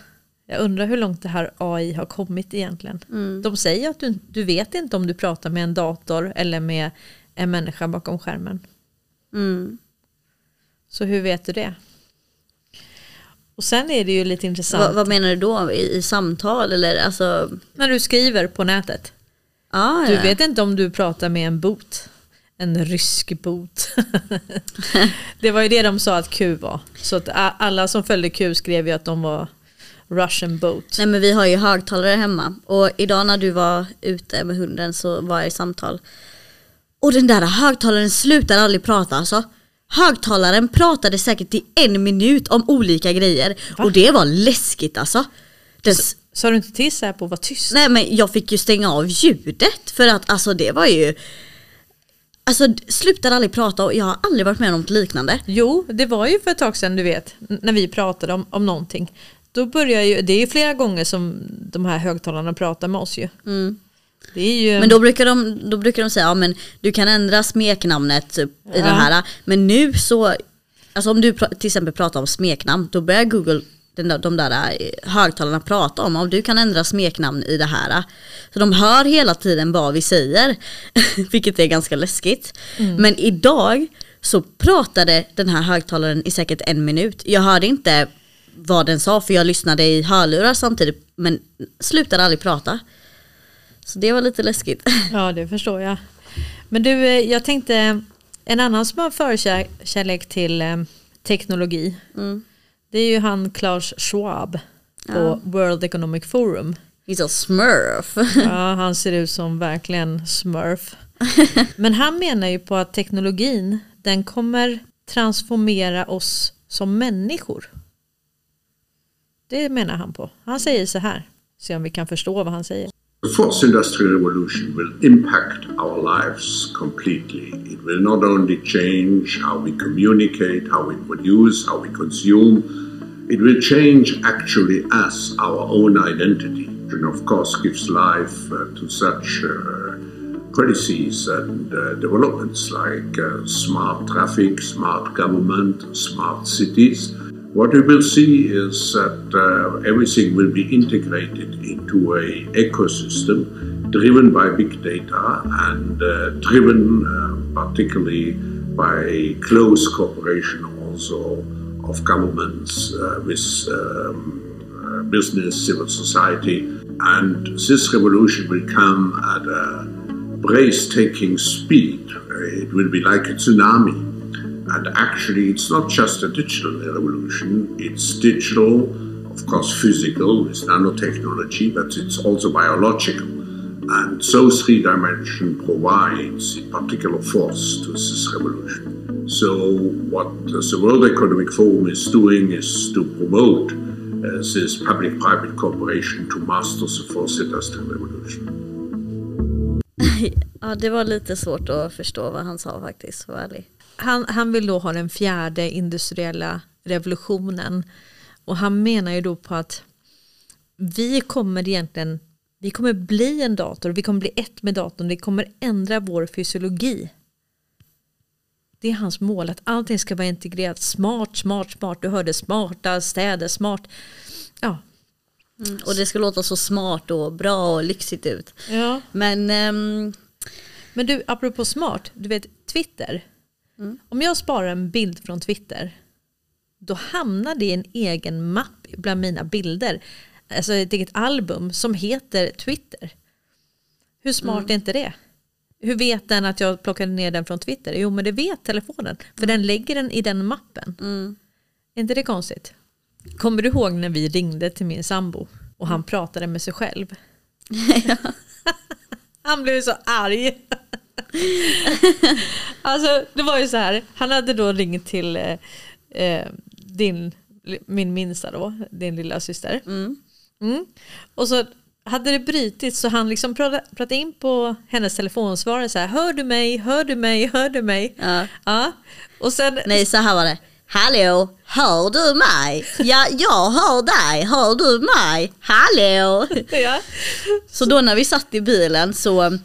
B: Jag undrar hur långt det här AI har kommit egentligen. De säger att du, du vet inte om du pratar med en dator eller med en människa bakom skärmen.
A: Mm.
B: Så hur vet du det? Och sen är det ju lite intressant
A: Vad, vad menar du då? I, I samtal eller alltså?
B: när du skriver på nätet.
A: Ja,
B: Du
A: ja.
B: vet inte om du pratar med en bot. En rysk bot. det var ju det de sa att Q var. Så att alla som följde Q skrev ju att de var Russian boat.
A: Nej men vi har ju högtalare hemma och idag när du var ute med hunden så var jag i samtal. Och den där högtalaren slutar aldrig prata alltså. Högtalaren pratade säkert i en minut om olika grejer och det var läskigt alltså. Den, s-
B: Sa du inte till på att vara tyst?
A: nej men jag fick ju stänga av ljudet för att alltså det var ju Alltså slutade aldrig prata och jag har aldrig varit med om något liknande.
B: Jo, det var ju för ett tag sedan du vet, när vi pratade om, om någonting. Då börjar ju, det är ju flera gånger som de här högtalarna pratar med oss ju. Är ju...
A: Men då brukar de, då brukar de säga, ja men du kan ändra smeknamnet typ, i
B: Ja.
A: det här. Men nu så, alltså om du till exempel pratar om smeknamn, då börjar Google, den där, de där eh, högtalarna prata om, om du kan ändra smeknamn i det här. Så de hör hela tiden vad vi säger, vilket är ganska läskigt. Men idag så pratade den här högtalaren i säkert en minut. Jag hörde inte vad den sa för jag lyssnade i hörlurar samtidigt men slutade aldrig prata. Så det var lite läskigt.
B: Ja, det förstår jag. Men du, eh, jag tänkte, en annan som har förkärlek till eh, teknologi,
A: Mm.
B: det är ju han Klaus Schwab på World Economic Forum.
A: He's a smurf.
B: Ja, han ser ut som verkligen smurf. Men han menar ju på att teknologin, den kommer transformera oss som människor. Det menar han på. Han säger så här, se om vi kan förstå vad han säger.
D: The fourth industrial revolution will impact our lives completely. It will not only change how we communicate, how we produce, how we consume, it will change actually us, our own identity. And of course, gives life uh, to such uh, policies and uh, developments like uh, smart traffic, smart government, smart cities. What we will see is that uh, everything will be integrated into a ecosystem driven by big data and uh, driven uh, particularly by close cooperation also of governments uh, with um, uh, business, civil society. And this revolution will come at a breathtaking speed. It will be like a tsunami. And actually, it's not just a digital revolution, it's digital, of course, physical with nanotechnology, but it's also biological. And so three dimension provides a particular force to this revolution. So, what the World Economic Forum is doing is to promote uh, this public private cooperation to master the fourth industrial revolution.
A: ja, det var lite svårt att förstå vad han sa faktiskt, för ärlig.
B: Han, han vill då ha den fjärde industriella revolutionen. Och han menar ju då på att vi kommer egentligen Vi kommer bli en dator, vi kommer bli ett med datorn, det kommer ändra vår fysiologi. Det är hans mål, att allting ska vara integrerat. Smart, smart, smart. Du hörde smarta städer, smart. Ja.
A: Mm. Och det ska låta så smart och bra och lyxigt ut.
B: ja.
A: Men ehm,
B: Men du, apropå smart, du vet Twitter. Om jag sparar en bild från Twitter, då hamnar det i en egen mapp bland mina bilder. Alltså ett eget album som heter Twitter. Hur smart är inte det? Hur vet den att jag plockade ner den från Twitter? Jo men det vet telefonen. För den lägger den i den mappen. Är inte det konstigt? Kommer du ihåg när vi ringde till min sambo och han pratade med sig själv? han blev så arg. alltså det var ju så här, han hade då ringt till eh, eh, din, min minsta då, din lilla syster. Mm. Och så hade det brutit så han liksom pratade, pratade in på hennes telefonsvarare så här, hör du mig, hör du mig, hör du mig?
A: Ja.
B: ja. Och sen,
A: nej så här var det. Hallå, hör du mig? Ja, jag hör dig. Hör du mig? Hallå?
B: ja.
A: Så då när vi satt i bilen så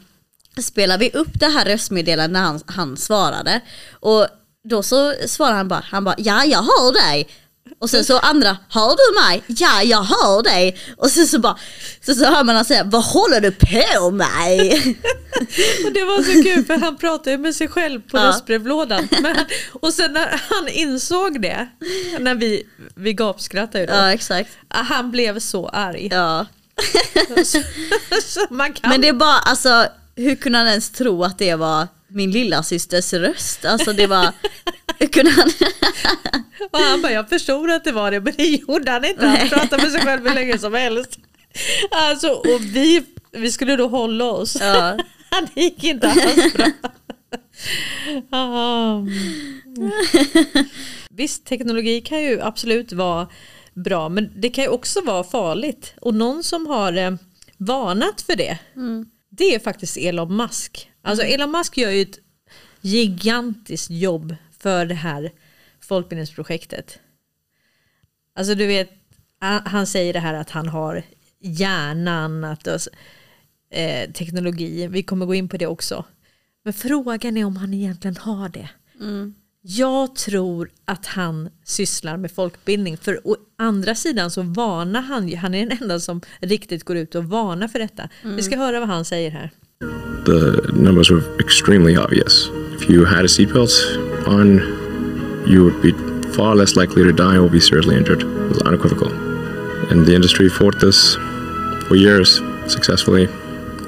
A: spelade vi upp det här röstmeddelandet när han, han svarade. Och då så svarade han bara, han bara ja jag hör dig. Och sen så andra, hör du mig? Ja jag hör dig. Och sen så bara, så, så hör man han säga, vad håller du på med?
B: Och det var så kul för han pratade ju med sig själv på
A: Ja.
B: röstbrevlådan. Men, och sen när han insåg det, när vi, vi gapskrattade ju då,
A: ja exakt.
B: han blev så arg.
A: Ja.
B: så man kan
A: Men det är bara, alltså hur kunde han ens tro att det var min lilla systers röst? Alltså det var, hur kunde han?
B: Och han bara, jag förstod att det var det, men det gjorde han inte. Han pratade med sig själv hur länge som helst. Alltså, och vi, vi skulle då hålla oss.
A: Ja.
B: Det gick inte alls bra. Ah. Visst, teknologi kan ju absolut vara bra, men det kan ju också vara farligt. Och någon som har eh, varnat för det, det är faktiskt Elon Musk. Alltså Elon Musk gör ju ett gigantiskt jobb för det här folkbildningsprojektet. Alltså du vet, han säger det här att han har hjärnan, att det, eh, teknologi, vi kommer gå in på det också. Men frågan är om han egentligen har det. Jag tror att han sysslar med folkbildning. För å andra sidan så varnar han ju, han är den enda som riktigt går ut och varnar för detta. Vi ska höra vad han säger här.
E: the numbers were extremely obvious. If you had a seatbelt on, you would be far less likely to die or be seriously injured. It was unequivocal. And the industry fought this for years successfully.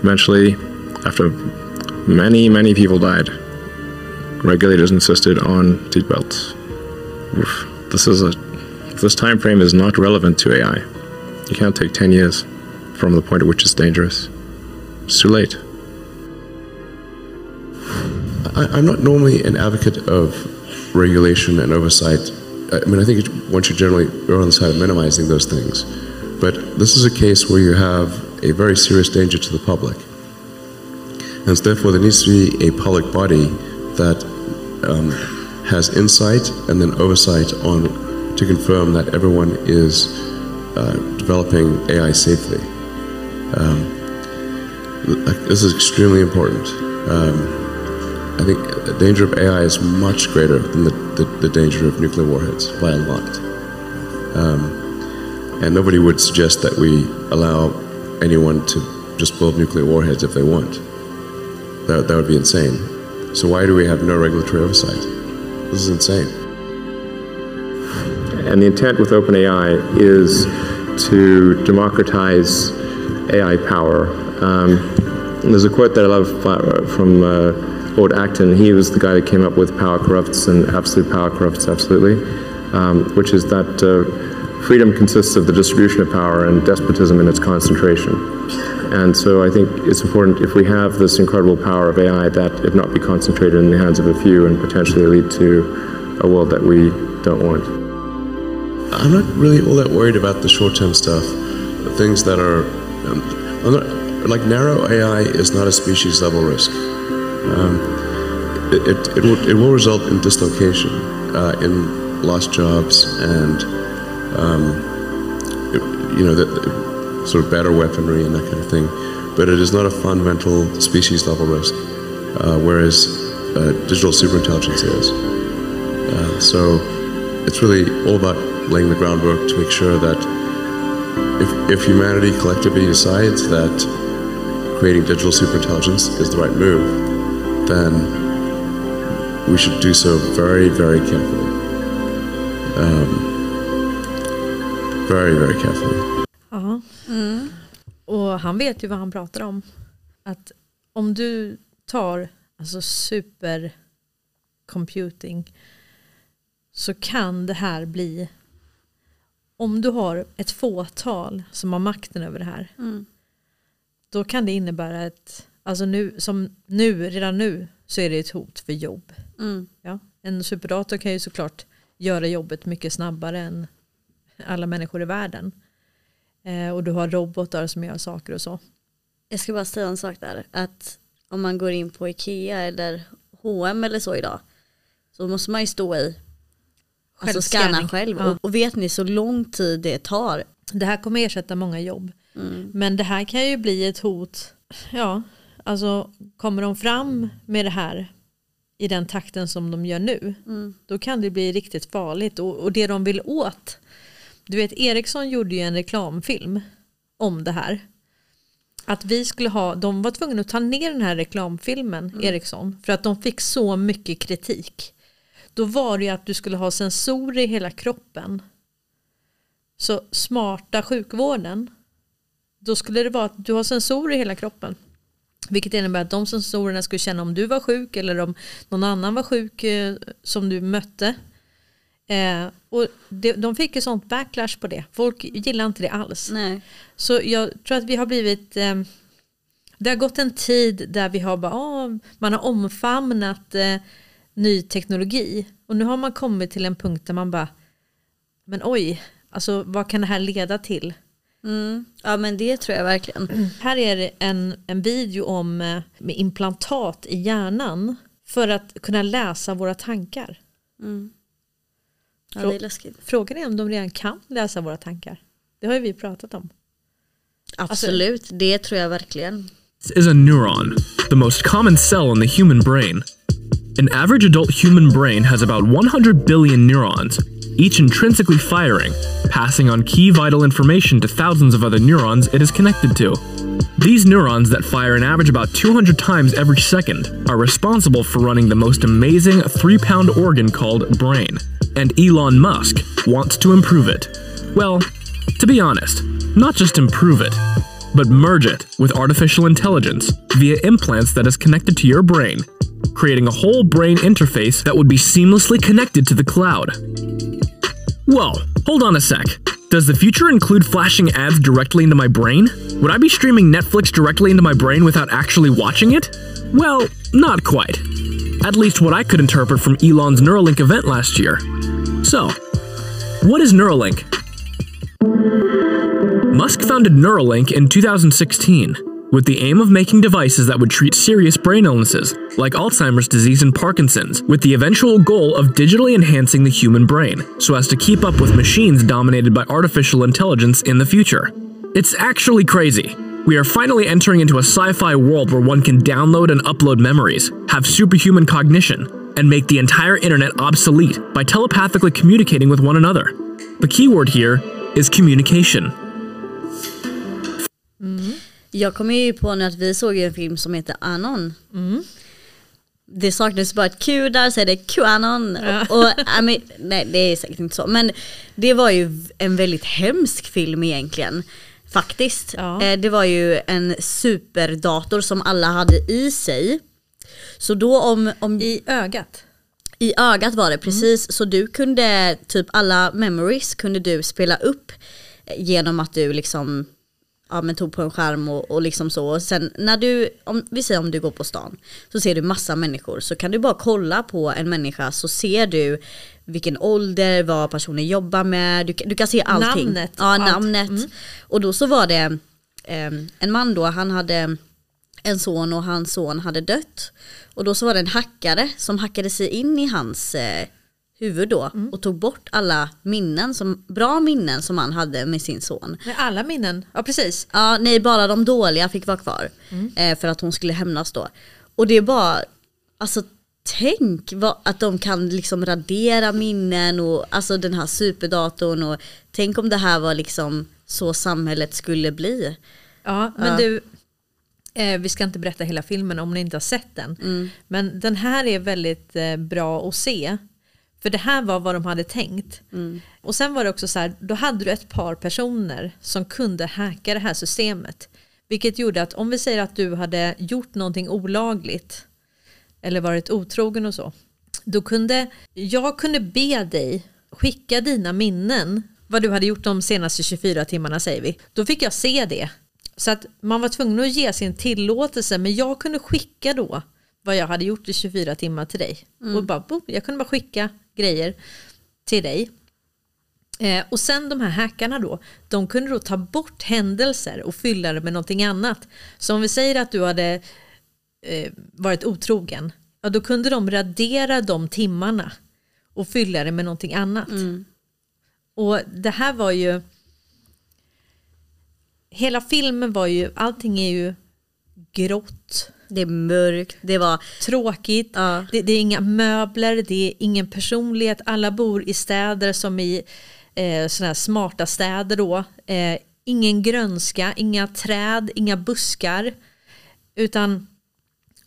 E: Eventually, after many, many people died, regulators insisted on seatbelts. This is a this time frame is not relevant to AI. You can't take 10 years from the point at which it's dangerous. It's too late.
F: I, I'm not normally an advocate of regulation and oversight. I mean, I think it, one should generally err on the side of minimizing those things. But this is a case where you have a very serious danger to the public. And therefore, there needs to be a public body that um, has insight and then oversight on to confirm that everyone is uh, developing AI safely. Um, this is extremely important. Um, I think the danger of AI is much greater than the, the, the danger of nuclear warheads by a lot. Um, and nobody would suggest that we allow anyone to just build nuclear warheads if they want. That, that would be insane. So why do we have no regulatory oversight? This is insane.
E: And the intent with OpenAI is to democratize AI power. Um, there's a quote that I love uh, from uh, Lord Acton. He was the guy that came up with power corrupts and absolute power corrupts absolutely, um, which is that uh, freedom consists of the distribution of power and despotism in its concentration. And so I think it's important if we have this incredible power of AI that it not be concentrated in the hands of a few and potentially lead to a world that we don't want.
F: I'm not really all that worried about the short-term stuff. The things that are, um, not, like narrow AI is not a species-level risk. Um, it, it, it, will, it will result in dislocation, uh, in lost jobs, and um, you know that sort of better weaponry and that kind of thing. But it is not a fundamental species level risk, uh, whereas uh, digital superintelligence is. Uh, so it's really all about laying the groundwork to make sure that if, if humanity collectively decides that creating digital superintelligence is the right move, then we should do so very, very carefully. Um, very, very carefully.
B: Han vet ju vad han pratar om. Att om du tar alltså supercomputing så kan det här bli om du har ett fåtal som har makten över det här då kan det innebära ett alltså nu, som nu, redan nu så är det ett hot för jobb.
A: Mm.
B: Ja, en superdator kan ju såklart göra jobbet mycket snabbare än alla människor i världen. Eh, och du har robotar som gör saker och så.
A: Jag ska bara säga en sak där. Att om man går in på Ikea eller H&M eller så idag. Så måste man ju stå i. Alltså
B: Självscanning.
A: själv.
B: Ja.
A: Och, och vet ni så lång tid det tar.
B: Det här kommer ersätta många jobb. Men det här kan ju bli ett hot. Ja, alltså kommer de fram med det här i den takten som de gör nu. Då kan det bli riktigt farligt. Och, och det de vill åt. Du vet Ericsson gjorde ju en reklamfilm om det här. Att vi skulle ha, de var tvungna att ta ner den här reklamfilmen, Ericsson, för att de fick så mycket kritik. Då var det ju att du skulle ha sensorer i hela kroppen. Så smarta sjukvården, då skulle det vara att du har sensorer i hela kroppen. Vilket innebär att de sensorerna skulle känna om du var sjuk eller om någon annan var sjuk eh, som du mötte. Eh, och det, de fick ju sånt backlash på det. Folk gillar inte det alls.
A: Nej.
B: Så jag tror att vi har blivit eh, Det har gått en tid där vi har bara ah, Man har omfamnat eh, Ny teknologi Och nu har man kommit till en punkt där man bara Men oj Alltså vad kan det här leda till?
A: Mm. Ja men det tror jag verkligen.
B: Här är det en, en video om eh, med implantat i hjärnan För att kunna läsa våra tankar
A: Ja, det är läskigt.
B: Frågan är om de redan kan läsa våra tankar Det har ju vi pratat om
A: Absolut, det tror jag verkligen.
C: is a neuron, the most common cell in the human brain. An average adult human brain has about 100 billion neurons, each intrinsically firing, passing on key vital information to thousands of other neurons it is connected to. These neurons that fire an average about 200 times every second are responsible for running the most amazing three pound organ called brain. And Elon Musk wants to improve it. Well, to be honest, not just improve it, but merge it with artificial intelligence via implants that is connected to your brain, creating a whole brain interface that would be seamlessly connected to the cloud. Whoa, hold on a sec. Does the future include flashing ads directly into my brain? Would I be streaming Netflix directly into my brain without actually watching it? Well, not quite. At least what I could interpret from Elon's Neuralink event last year. So, what is Neuralink? Musk founded Neuralink in 2016 with the aim of making devices that would treat serious brain illnesses like Alzheimer's disease and Parkinson's, with the eventual goal of digitally enhancing the human brain so as to keep up with machines dominated by artificial intelligence in the future. It's actually crazy. We are finally entering into a sci fi world where one can download and upload memories, have superhuman cognition, and make the entire internet obsolete by telepathically communicating with one another. The keyword here is communication.
A: Jag kommer ju på nu att vi såg en film som heter Anon.
B: Mm.
A: Det saknades bara ett Q där så är det QAnon. Och, och, I mean, nej det är säkert inte så. Men det var ju en väldigt hemsk film egentligen. Faktiskt.
B: Ja.
A: Eh, Det var ju en superdator som alla hade i sig. Så då om, om
B: I ögat
A: i ögat var det precis, så du kunde typ alla memories kunde du spela upp genom att du liksom ja, men tog på en skärm och, och liksom så. Och sen när du, om, vi säger om du går på stan, så ser du massa människor. Så kan du bara kolla på en människa så ser du vilken ålder, vad personen jobbar med, du, kan- du kan se allting.
B: Namnet,
A: Ja,
B: allt.
A: namnet. Och då så var det eh, en man då, han hade en son och hans son hade dött. Och då så var det en hackare som hackade sig in i hans eh, huvud då och tog bort alla minnen, som, bra minnen som han hade med sin son.
B: Med alla minnen, ja precis.
A: Ja, nej bara de dåliga fick vara kvar. Eh, för att hon skulle hämnas då. Och det är bara, alltså tänk vad, att de kan liksom radera minnen och alltså den här superdatorn och tänk om det här var liksom så samhället skulle bli.
B: Ja, men du, eh, vi ska inte berätta hela filmen om ni inte har sett den. Men den här är väldigt eh, bra att se. För det här var vad de hade tänkt. Och sen var det också så här, då hade du ett par personer som kunde hacka det här systemet. Vilket gjorde att om vi säger att du hade gjort någonting olagligt eller varit otrogen och så. Då kunde jag kunde be dig skicka dina minnen, vad du hade gjort de senaste 24 timmarna säger vi. Då fick jag se det. Så att man var tvungen att ge sin tillåtelse men jag kunde skicka då vad jag hade gjort i 24 timmar till dig. Och bara, boom, jag kunde bara skicka grejer till dig. Eh, och sen de här hackarna då, de kunde då ta bort händelser och fylla det med någonting annat. Så om vi säger att du hade eh, varit otrogen, ja då kunde de radera de timmarna och fylla det med någonting annat. Och det här var ju, hela filmen var ju, allting är ju grått,
A: Det är mörkt, det var,
B: tråkigt,
A: Ja.
B: det, det är inga möbler, det är ingen personlighet, alla bor i städer som i eh, sådana här smarta städer då. Eh, ingen grönska, inga träd, inga buskar. Utan,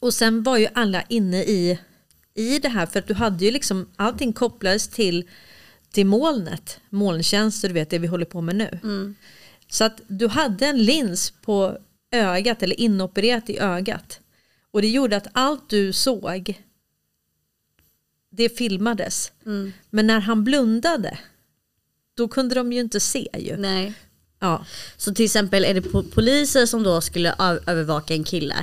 B: och sen var ju alla inne i, i det här för att du hade ju liksom, allting kopplades till, till molnet, molntjänster, du vet det vi håller på med nu. Så att du hade en lins på ögat eller inopererat i ögat. Och det gjorde att allt du såg det filmades. Men när han blundade då kunde de ju inte se ju.
A: nej.
B: Ja.
A: Så till exempel är det po- poliser som då skulle övervaka en kille.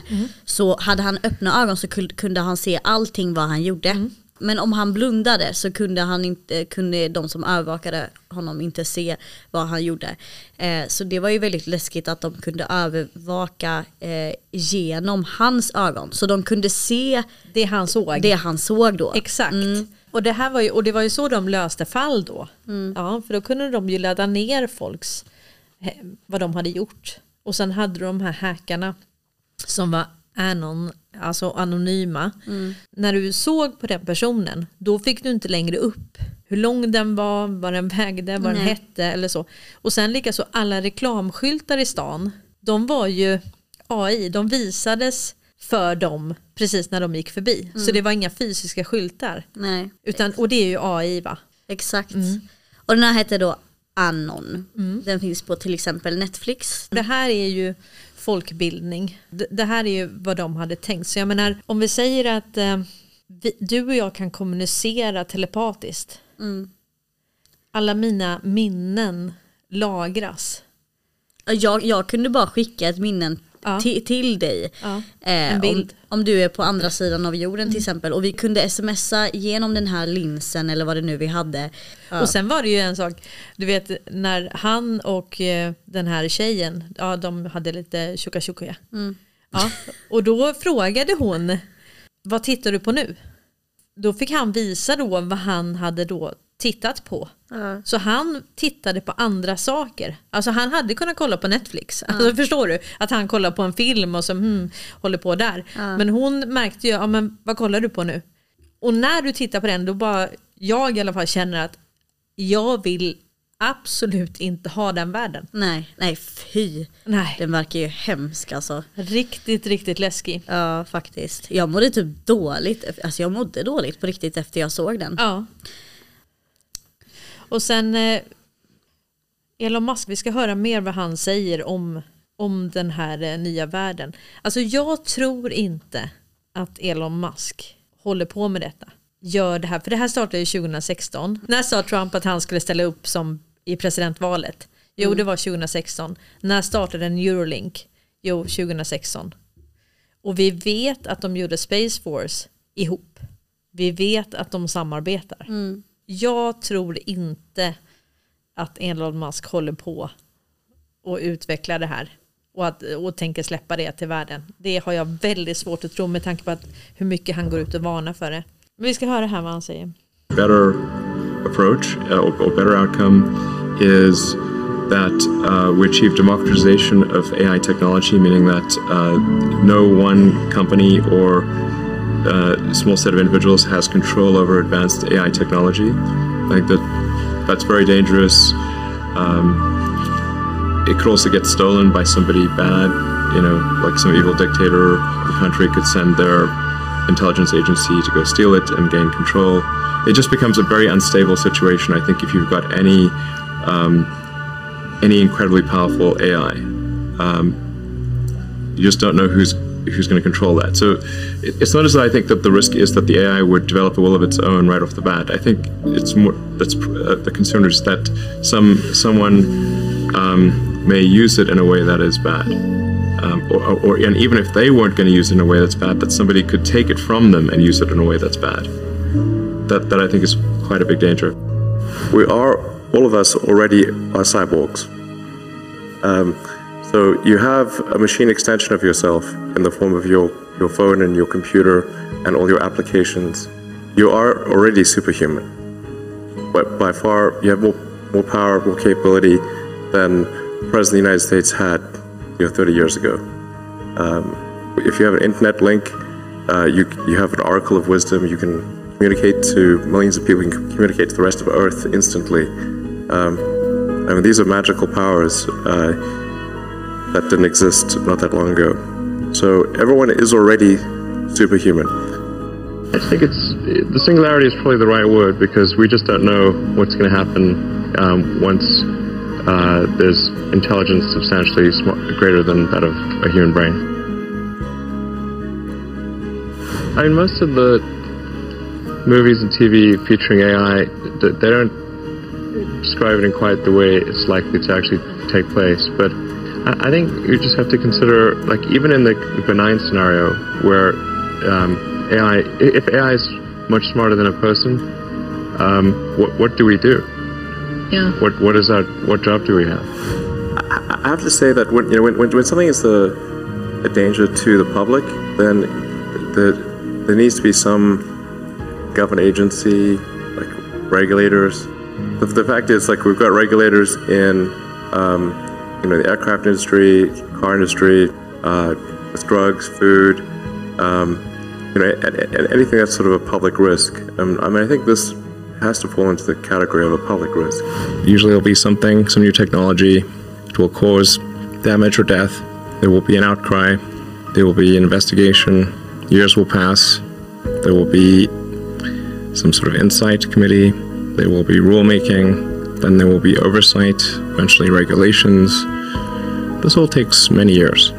A: Så hade han öppna ögon så kunde han se allting vad han gjorde. Men om han blundade så kunde, han inte, kunde de som övervakade honom inte se vad han gjorde. Eh, så det var ju väldigt läskigt att de kunde övervaka eh, genom hans ögon. Så de kunde se
B: Det han såg.
A: det han såg då.
B: Exakt. Och, det här var ju, och det var ju så de löste fall då. Ja, för då kunde de ju ladda ner folks, vad de hade gjort. Och sen hade de här hackarna som var anon, alltså anonyma. När du såg på den personen, då fick du inte längre upp hur lång den var, vad den vägde, vad den
A: Nej.
B: hette eller så. Och sen likaså alla reklamskyltar i stan, de var ju AI, de visades för dem precis när de gick förbi. Så det var inga fysiska skyltar.
A: Nej,
B: Utan, och det är ju AI va?
A: exakt. Och den här heter då Anon. Den finns på till exempel Netflix.
B: Det här är ju folkbildning. Det, här är ju vad de hade tänkt. Så jag menar, om vi säger att eh, vi, du och jag kan kommunicera telepatiskt. Alla mina minnen lagras.
A: Jag, jag kunde bara skicka ett minnen
B: Ja.
A: ti- till dig.
B: Ja,
A: Eh, om.
B: Mm.
A: om du är på andra sidan av jorden till exempel. Och vi kunde smsa genom den här linsen eller vad det nu vi hade.
B: Och sen var det ju en sak, du vet när han och eh, den här tjejen, ja de hade lite tjocka tjocka. Ja, och då frågade hon, vad tittar du på nu? Då fick han visa då vad han hade då tittat på. Så han tittade på andra saker. Alltså han hade kunnat kolla på Netflix. Alltså förstår du? Att han kollar på en film och så hmm, håller på där. Men hon märkte ju, ja men vad kollar du på nu? Och när du tittar på den då bara, jag i alla fall känner att jag vill absolut inte ha den världen.
A: Nej, nej fy.
B: Nej.
A: Den verkar ju hemsk alltså.
B: Riktigt, riktigt läskig.
A: Ja faktiskt. Jag mådde typ dåligt. Alltså jag mådde dåligt på riktigt efter jag såg den.
B: Ja. Och sen eh, Elon Musk, vi ska höra mer vad han säger om, om den här eh, nya världen. Alltså jag tror inte att Elon Musk håller på med detta. Gör det här, för det här startade ju 2016. När sa Trump att han skulle ställa upp som i presidentvalet? Jo, det var 2016. När startade Neuralink? Jo, 2016. Och vi vet att de gjorde Space Force ihop. Vi vet att de samarbetar. Jag tror inte att Elon Musk håller på och utvecklar det här och, att, och tänker släppa det till världen. Det har jag väldigt svårt att tro med tanke på att hur mycket han går ut och varnar för det. Men vi ska höra här vad han säger.
E: better approach uh, or better outcome is that uh, we achieve democratization of AI technology, meaning that uh, no one company or uh, small set of individuals has control over advanced AI technology. I think that that's very dangerous. Um, it could also get stolen by somebody bad, you know, like some evil dictator the country could send their intelligence agency to go steal it and gain control. It just becomes a very unstable situation. I think if you've got any um, any incredibly powerful AI, um, you just don't know who's who's going to control that. So it's not as though I think that the risk is that the AI would develop a will of its own right off the bat. I think it's more that's uh, the concern is that some someone um, may use it in a way that is bad. Um, or, or, and even if they weren't going to use it in a way that's bad, that somebody could take it from them and use it in a way that's bad. That, that I think is quite a big danger.
F: We are, all of us already are cyborgs. Um, so you have a machine extension of yourself in the form of your, your phone and your computer and all your applications. You are already superhuman. But by far, you have more, more power, more capability than the President of the United States had you know, 30 years ago. Um, if you have an internet link, uh, you, you have an oracle of wisdom, you can communicate to millions of people, you can communicate to the rest of Earth instantly. Um, I mean, these are magical powers uh, that didn't exist not that long ago. So everyone is already superhuman.
E: I think it's the singularity is probably the right word because we just don't know what's going to happen um, once uh, there's intelligence substantially greater than that of a human brain. I mean, most of the movies and TV featuring AI, they don't describe it in quite the way it's likely to actually take place. But I think you just have to consider, like, even in the benign scenario where um, AI, if AI is much smarter than a person, um, what, what do we do?
B: Yeah.
E: What what is that? what job do we have?
F: I I have to say that when you know when, when, when something is a, a danger to the public, then the, there needs to be some government agency, like regulators. The, the fact is, like we've got regulators in um, you know the aircraft industry, car industry, uh, with drugs, food, um, you know, anything that's sort of a public risk. Um, I mean, I think this has to fall into the category of a public risk.
E: Usually it'll be something, some new technology. It will cause damage or death. There will be an outcry. There will be an investigation. Years will pass. There will be some sort of insight committee. There will be rulemaking. Then there will be oversight, eventually regulations. This all takes many years.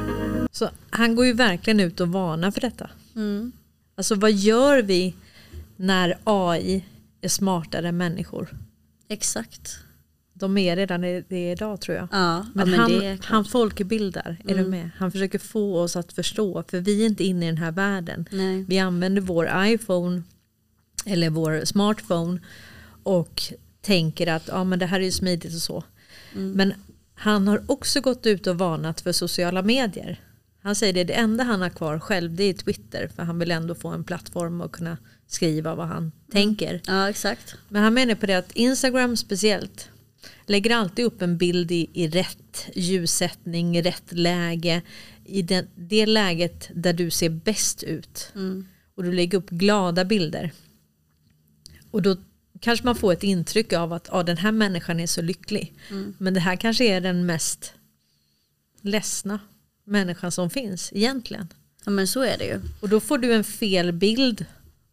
B: Så han går ju verkligen ut och varnar för detta. Alltså vad gör vi när AI är smartare än människor?
A: Exakt.
B: De är redan i- det idag tror jag.
A: Ja,
B: Men,
A: ja, men
B: han, han folkbildar, är du med? Han försöker få oss att förstå, för vi är inte inne i den här världen.
A: Nej.
B: Vi använder vår iPhone eller vår smartphone och tänker att ja, men det här är ju smidigt och så.
A: Mm.
B: Men han har också gått ut och varnat för sociala medier. Han säger det, det enda han har kvar själv det är Twitter för han vill ändå få en plattform och kunna skriva vad han tänker.
A: Ja exakt.
B: Men han menar på det att Instagram speciellt lägger alltid upp en bild i, i rätt ljussättning, i rätt läge. I den, det läget där du ser bäst ut. Och du lägger upp glada bilder. Och då kanske man får ett intryck av att ah, den här människan är så lycklig. Men det här kanske är den mest ledsna människan som finns egentligen.
A: Ja men så är det ju.
B: Och då får du en fel bild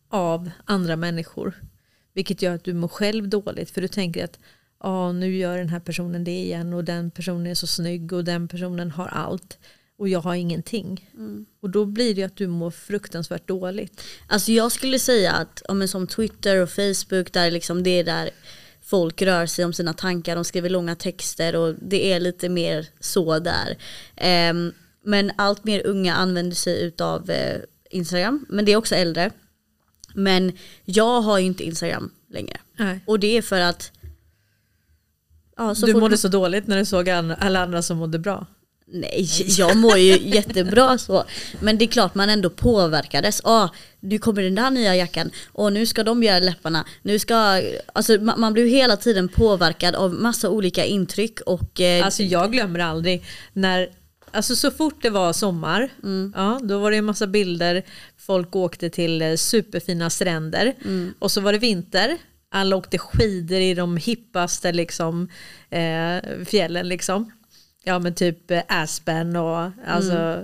B: av andra människor. Vilket gör att du mår själv dåligt. För du tänker att ah, nu gör den här personen det igen och den personen är så snygg och den personen har allt. Och jag har ingenting. Och då blir det att du mår fruktansvärt dåligt.
A: Alltså jag skulle säga att ja, men som Twitter och Facebook där liksom det är där folk rör sig om sina tankar, de skriver långa texter och det är lite mer så där. Ehm, men allt mer unga använder sig utav eh, Instagram, men det är också äldre. Men jag har ju inte Instagram längre.
B: Nej.
A: Och det är för att ja,
B: du mådde så dåligt när du såg alla andra som mådde bra.
A: Nej, jag mår ju jättebra så. Men det är klart man ändå påverkades. Ah, nu kommer den där nya jackan och nu ska de göra läpparna. Nu ska, alltså, man, man blir hela tiden påverkad av massa olika intryck. Och, eh,
B: Alltså jag glömmer aldrig när, alltså så fort det var sommar, ja, då var det en massa bilder, folk åkte till eh, superfina stränder och så var det vinter, alla åkte skidor i de hippaste liksom, eh, fjällen liksom. Ja men typ eh, Aspen och alltså,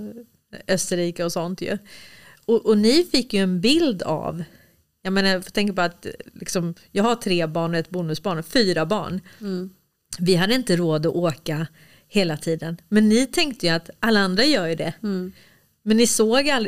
B: Österrike och sånt ju. Och, och ni fick ju en bild av, jag menar jag tänka på att liksom, jag har tre barn och ett bonusbarn, fyra barn. Vi hade inte råd att åka hela tiden. Men ni tänkte ju att alla andra gör ju det. Men ni såg all,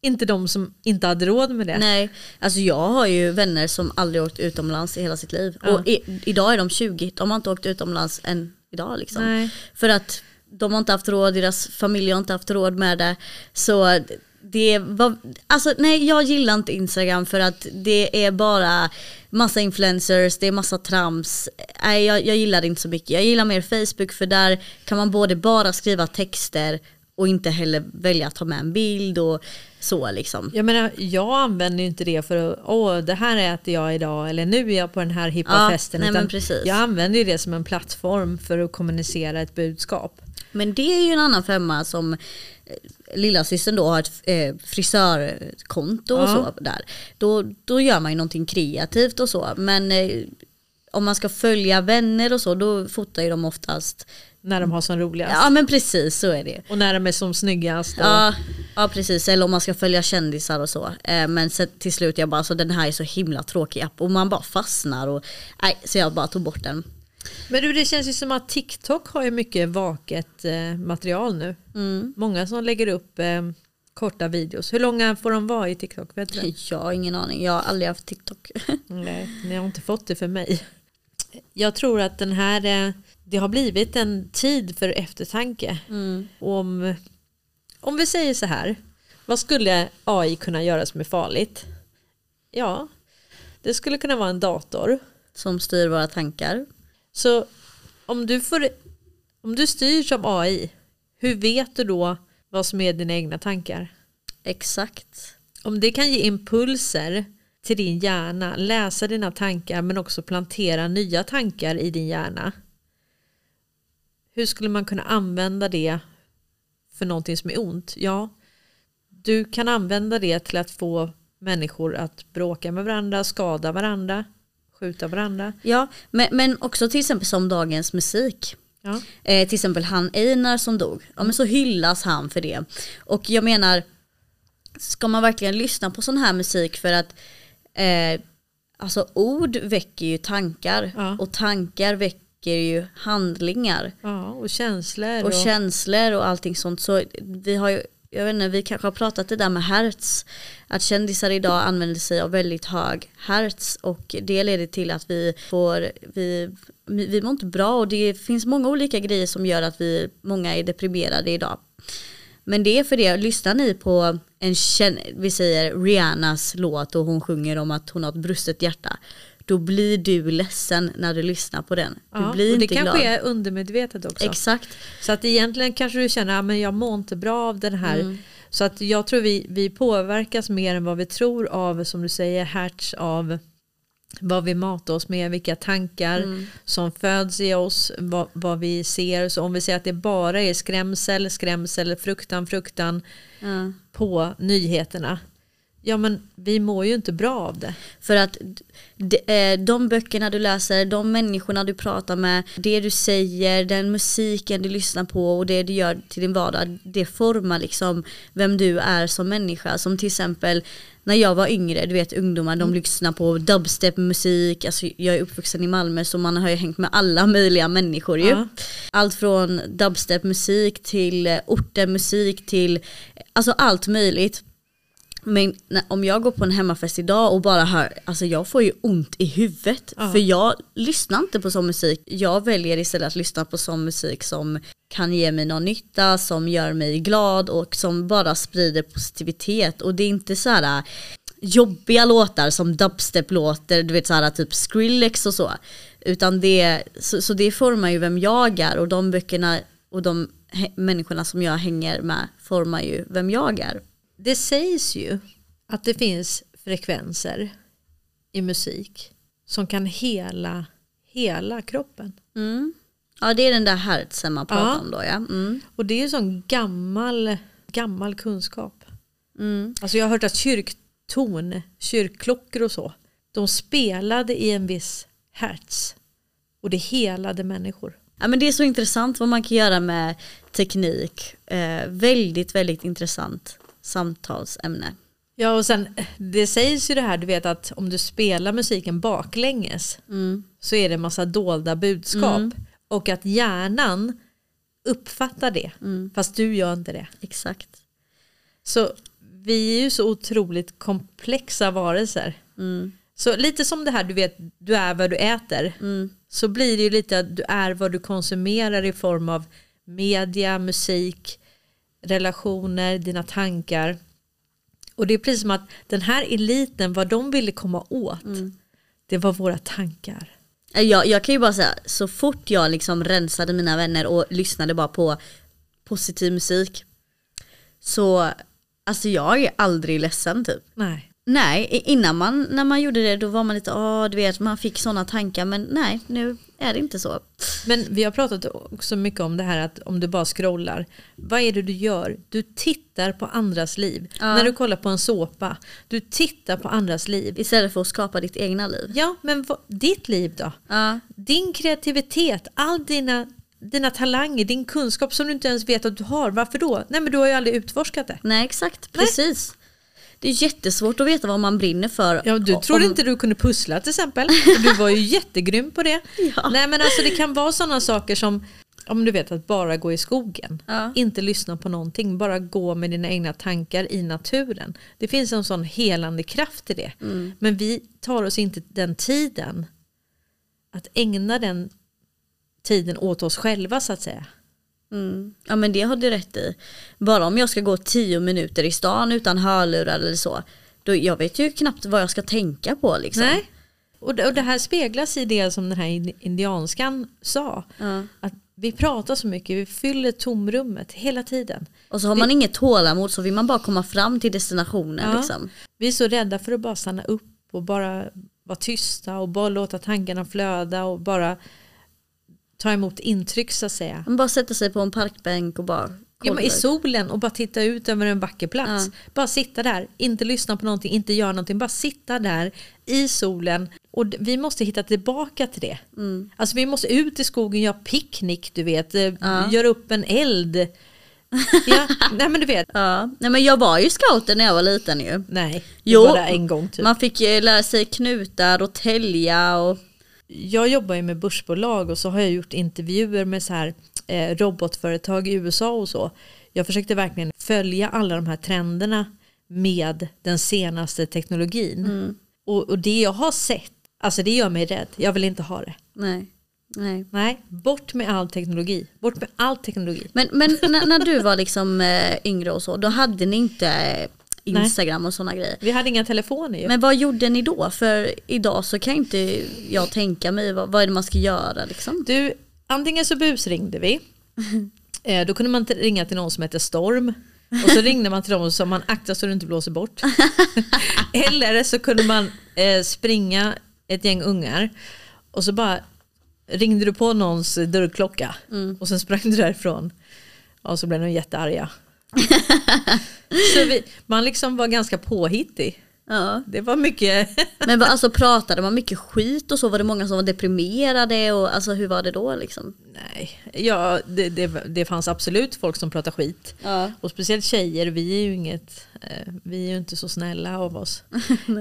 B: inte de som inte hade råd med det.
A: Nej, alltså jag har ju vänner som aldrig åkt utomlands i hela sitt liv.
B: Ja.
A: Och i, idag är de 20, de har inte åkt utomlands än idag liksom.
B: Nej.
A: För att de har inte haft råd, deras familj har inte haft råd med det. Så det var, alltså nej jag gillar inte Instagram för att det är bara massa influencers, det är massa trams. Nej jag, jag gillar det inte så mycket. Jag gillar mer Facebook för där kan man både bara skriva texter och inte heller välja att ta med en bild och så liksom.
B: Jag menar, jag använder ju inte det för att, åh det här äter jag idag eller nu är jag på den här hippa
A: Ja,
B: festen.
A: nej, men precis.
B: Jag använder ju det som en plattform för att kommunicera ett budskap.
A: Men det är ju en annan femma som eh, lillasystern då har ett eh, frisörkonto och
B: Ja.
A: så där. Då, då gör man ju någonting kreativt och så. Men eh, om man ska följa vänner och så då fotar ju de oftast.
B: När de har som roligast.
A: Ja men precis så är det.
B: Och när de är som snyggast. Och,
A: Ja, ja precis, eller om man ska följa kändisar och så. Eh, men sen till slut jag bara så den här är så himla tråkig app och man bara fastnar och nej så jag bara tog bort den.
B: Men du, det känns ju som att TikTok har ju mycket vaket eh, material nu.
A: Mm.
B: Många som lägger upp eh, korta videos. Hur långa får de vara i TikTok? Vet du?
A: Jag har ingen aning, jag har aldrig haft TikTok.
B: Nej, ni har inte fått det för mig. Jag tror att den här, det har blivit en tid för eftertanke. Om, om vi säger så här, vad skulle AI kunna göra som är farligt? Ja, det skulle kunna vara en dator.
A: som styr våra tankar.
B: Så om du, får, om du styrs av AI, hur vet du då vad som är dina egna tankar?
A: Exakt.
B: Om det kan ge impulser till din hjärna, läsa dina tankar men också plantera nya tankar i din hjärna. Hur skulle man kunna använda det för någonting som är ont? Ja, du kan använda det till att få människor att bråka med varandra, skada varandra, skjuta varandra.
A: Ja, men, men också till exempel som dagens musik.
B: Ja.
A: Eh, till exempel han Einar som dog. Ja men så hyllas han för det. Och jag menar, ska man verkligen lyssna på sån här musik för att eh, alltså ord väcker ju tankar
B: Ja.
A: och tankar väcker ju handlingar
B: Ja, och känslor.
A: och känslor och allting sånt. Så vi har ju, jag vet inte, vi kanske har pratat det där med hertz. Att kändisar idag använder sig av väldigt hög hertz och det leder till att vi får, vi, vi mår inte bra och det finns många olika grejer som gör att vi, många är deprimerade idag. Men det är för det, lyssnar ni på en vi säger Rihannas låt och hon sjunger om att hon har ett brustet hjärta. Då blir du ledsen när du lyssnar på den. Du
B: ja,
A: blir
B: och det
A: inte
B: kanske
A: glad.
B: är undermedvetet också.
A: Exakt.
B: Så att egentligen kanske du känner att jag mår inte bra av den här.
A: Mm.
B: Så att jag tror vi, vi påverkas mer än vad vi tror av, som du säger, hertz av vad vi matar oss med, vilka tankar
A: Mm.
B: som föds i oss, vad, vad vi ser. Så om vi säger att det bara är skrämsel, skrämsel, fruktan, fruktan
A: Ja.
B: på nyheterna. Ja men vi mår ju inte bra av det.
A: För att de, eh, de böckerna du läser, de människorna du pratar med, det du säger, den musiken du lyssnar på och det du gör till din vardag, det formar liksom vem du är som människa. Som till exempel när jag var yngre, du vet ungdomar, de lyssnar på dubstep-musik, alltså jag är uppvuxen i Malmö så man har ju hängt med alla möjliga människor ju.
B: Ja.
A: Allt från dubstep-musik till ortenmusik till, alltså allt möjligt. Men när, om jag går på en hemmafest idag och bara hör, alltså jag får ju ont i huvudet.
B: Ja.
A: För jag lyssnar inte på sån musik. Jag väljer istället att lyssna på sån musik som kan ge mig någon nytta, som gör mig glad och som bara sprider positivitet. Och det är inte så här äh, jobbiga låtar som dubstep-låtar, du vet så här typ Skrillex och så. Utan det, så, så det formar ju vem jag är och de böckerna och de människorna som jag hänger med formar ju vem jag är.
B: Det sägs ju att det finns frekvenser i musik som kan hela hela kroppen.
A: Ja det är den där hertzen man pratar
B: Ja.
A: om då ja. Mm.
B: Och det är ju sån gammal, gammal kunskap.
A: Mm.
B: Alltså jag har hört att kyrktorn, kyrkklockor och så, de spelade i en viss hertz. Och det helade människor.
A: Ja, men det är så intressant vad man kan göra med teknik. Eh, väldigt, väldigt intressant samtalsämne.
B: Ja och sen det sägs ju det här du vet att om du spelar musiken baklänges så är det en massa dolda budskap. Och att hjärnan uppfattar det fast du gör inte det.
A: Exakt.
B: Så vi är ju så otroligt komplexa varelser. Så lite som det här du vet, du är vad du äter. Så blir det ju lite att du är vad du konsumerar i form av media, musik, relationer, dina tankar. Och det är precis som att den här eliten, vad de ville komma åt, det var våra tankar.
A: Eh, Jag, jag kan ju bara säga, så fort jag liksom rensade mina vänner och lyssnade bara på positiv musik så alltså jag är aldrig ledsen typ.
B: Nej.
A: Nej, innan man, när man gjorde det då var man lite, åh du vet man fick sådana tankar men nej nu är det inte så.
B: Men vi har pratat också mycket om det här att om du bara scrollar, vad är det du gör? Du tittar på andras liv. När du kollar på en såpa, du tittar på andras liv.
A: Istället för att skapa ditt egna liv.
B: Ja, men vad, ditt liv då?
A: Ja.
B: Din kreativitet, all dina, dina talanger, din kunskap som du inte ens vet att du har. Varför då? Nej men du har ju aldrig utforskat det.
A: Nej exakt, precis. Det är jättesvårt att veta vad man brinner för.
B: Ja, du
A: Om-
B: trodde inte du kunde pussla till exempel. Du var ju jättegrym på det.
A: Ja.
B: Nej men alltså det kan vara sådana saker som om du vet att bara gå i skogen.
A: Ja.
B: Inte lyssna på någonting. Bara gå med dina egna tankar i naturen. Det finns en sån helande kraft i det.
A: Mm.
B: Men vi tar oss inte den tiden att ägna den tiden åt oss själva så att säga.
A: Mm. Ja men det har du rätt i. Bara om jag ska gå tio minuter i stan utan hörlurar eller så. Då, jag vet ju knappt vad jag ska tänka på liksom.
B: Nej. Och det, och det här speglas i det som den här in- indianskan sa.
A: Ja.
B: Att vi pratar så mycket, vi fyller tomrummet hela tiden.
A: Och så har man inget tålamod så vill man bara komma fram till destinationen
B: Ja.
A: liksom.
B: Vi är så rädda för att bara stanna upp och bara vara tysta och bara låta tankarna flöda och bara ta emot intryck så att säga.
A: Man bara sätter sig på en parkbänk och bara
B: Ja, men I solen och bara titta ut över en vacker plats.
A: Ja.
B: Bara sitta där, inte lyssna på någonting, inte göra någonting. Bara sitta där i solen. Och vi måste hitta tillbaka till det.
A: Mm.
B: Alltså vi måste ut i skogen, göra picknick, du vet. eh, Göra upp en eld. Ja, nej men du vet.
A: Ja. Nej men jag var ju scouter när jag var liten ju.
B: Nej,
A: Jo,
B: bara en gång typ.
A: Man fick eh, lära sig knutar och tälja och
B: jag jobbar ju med börsbolag och så har jag gjort intervjuer med så här eh, robotföretag i USA och så. Jag försökte verkligen följa alla de här trenderna med den senaste teknologin. Och, och det jag har sett, alltså det gör mig rädd. Jag vill inte ha det.
A: nej. Nej.
B: Nej, bort med all teknologi. Bort med all teknologi.
A: Men, men när, när du var liksom eh, yngre och så, då hade ni inte Instagram och sådana grejer.
B: Vi hade inga telefoner ju.
A: Men vad gjorde ni då? För idag så kan inte jag tänka mig vad, vad är det man ska göra liksom.
B: Du, antingen så busringde vi. Eh, då kunde man ringa till någon som heter Storm. Och så ringde man till dem och sa man akta så du inte blåser bort. Eller så kunde man eh, springa ett gäng ungar och så bara ringde du på någons dörrklocka och sen sprang du därifrån. Och så blev de jättearga. så vi, man liksom var ganska påhittig.
A: Ja.
B: Det var mycket
A: Men alltså pratade man mycket skit och så? Var det många som var deprimerade? Och, alltså hur var det då liksom?
B: Nej, ja, det, det, det fanns absolut folk som pratar skit.
A: Ja.
B: Och speciellt tjejer, vi är ju inget, eh, vi är ju inte så snälla av oss.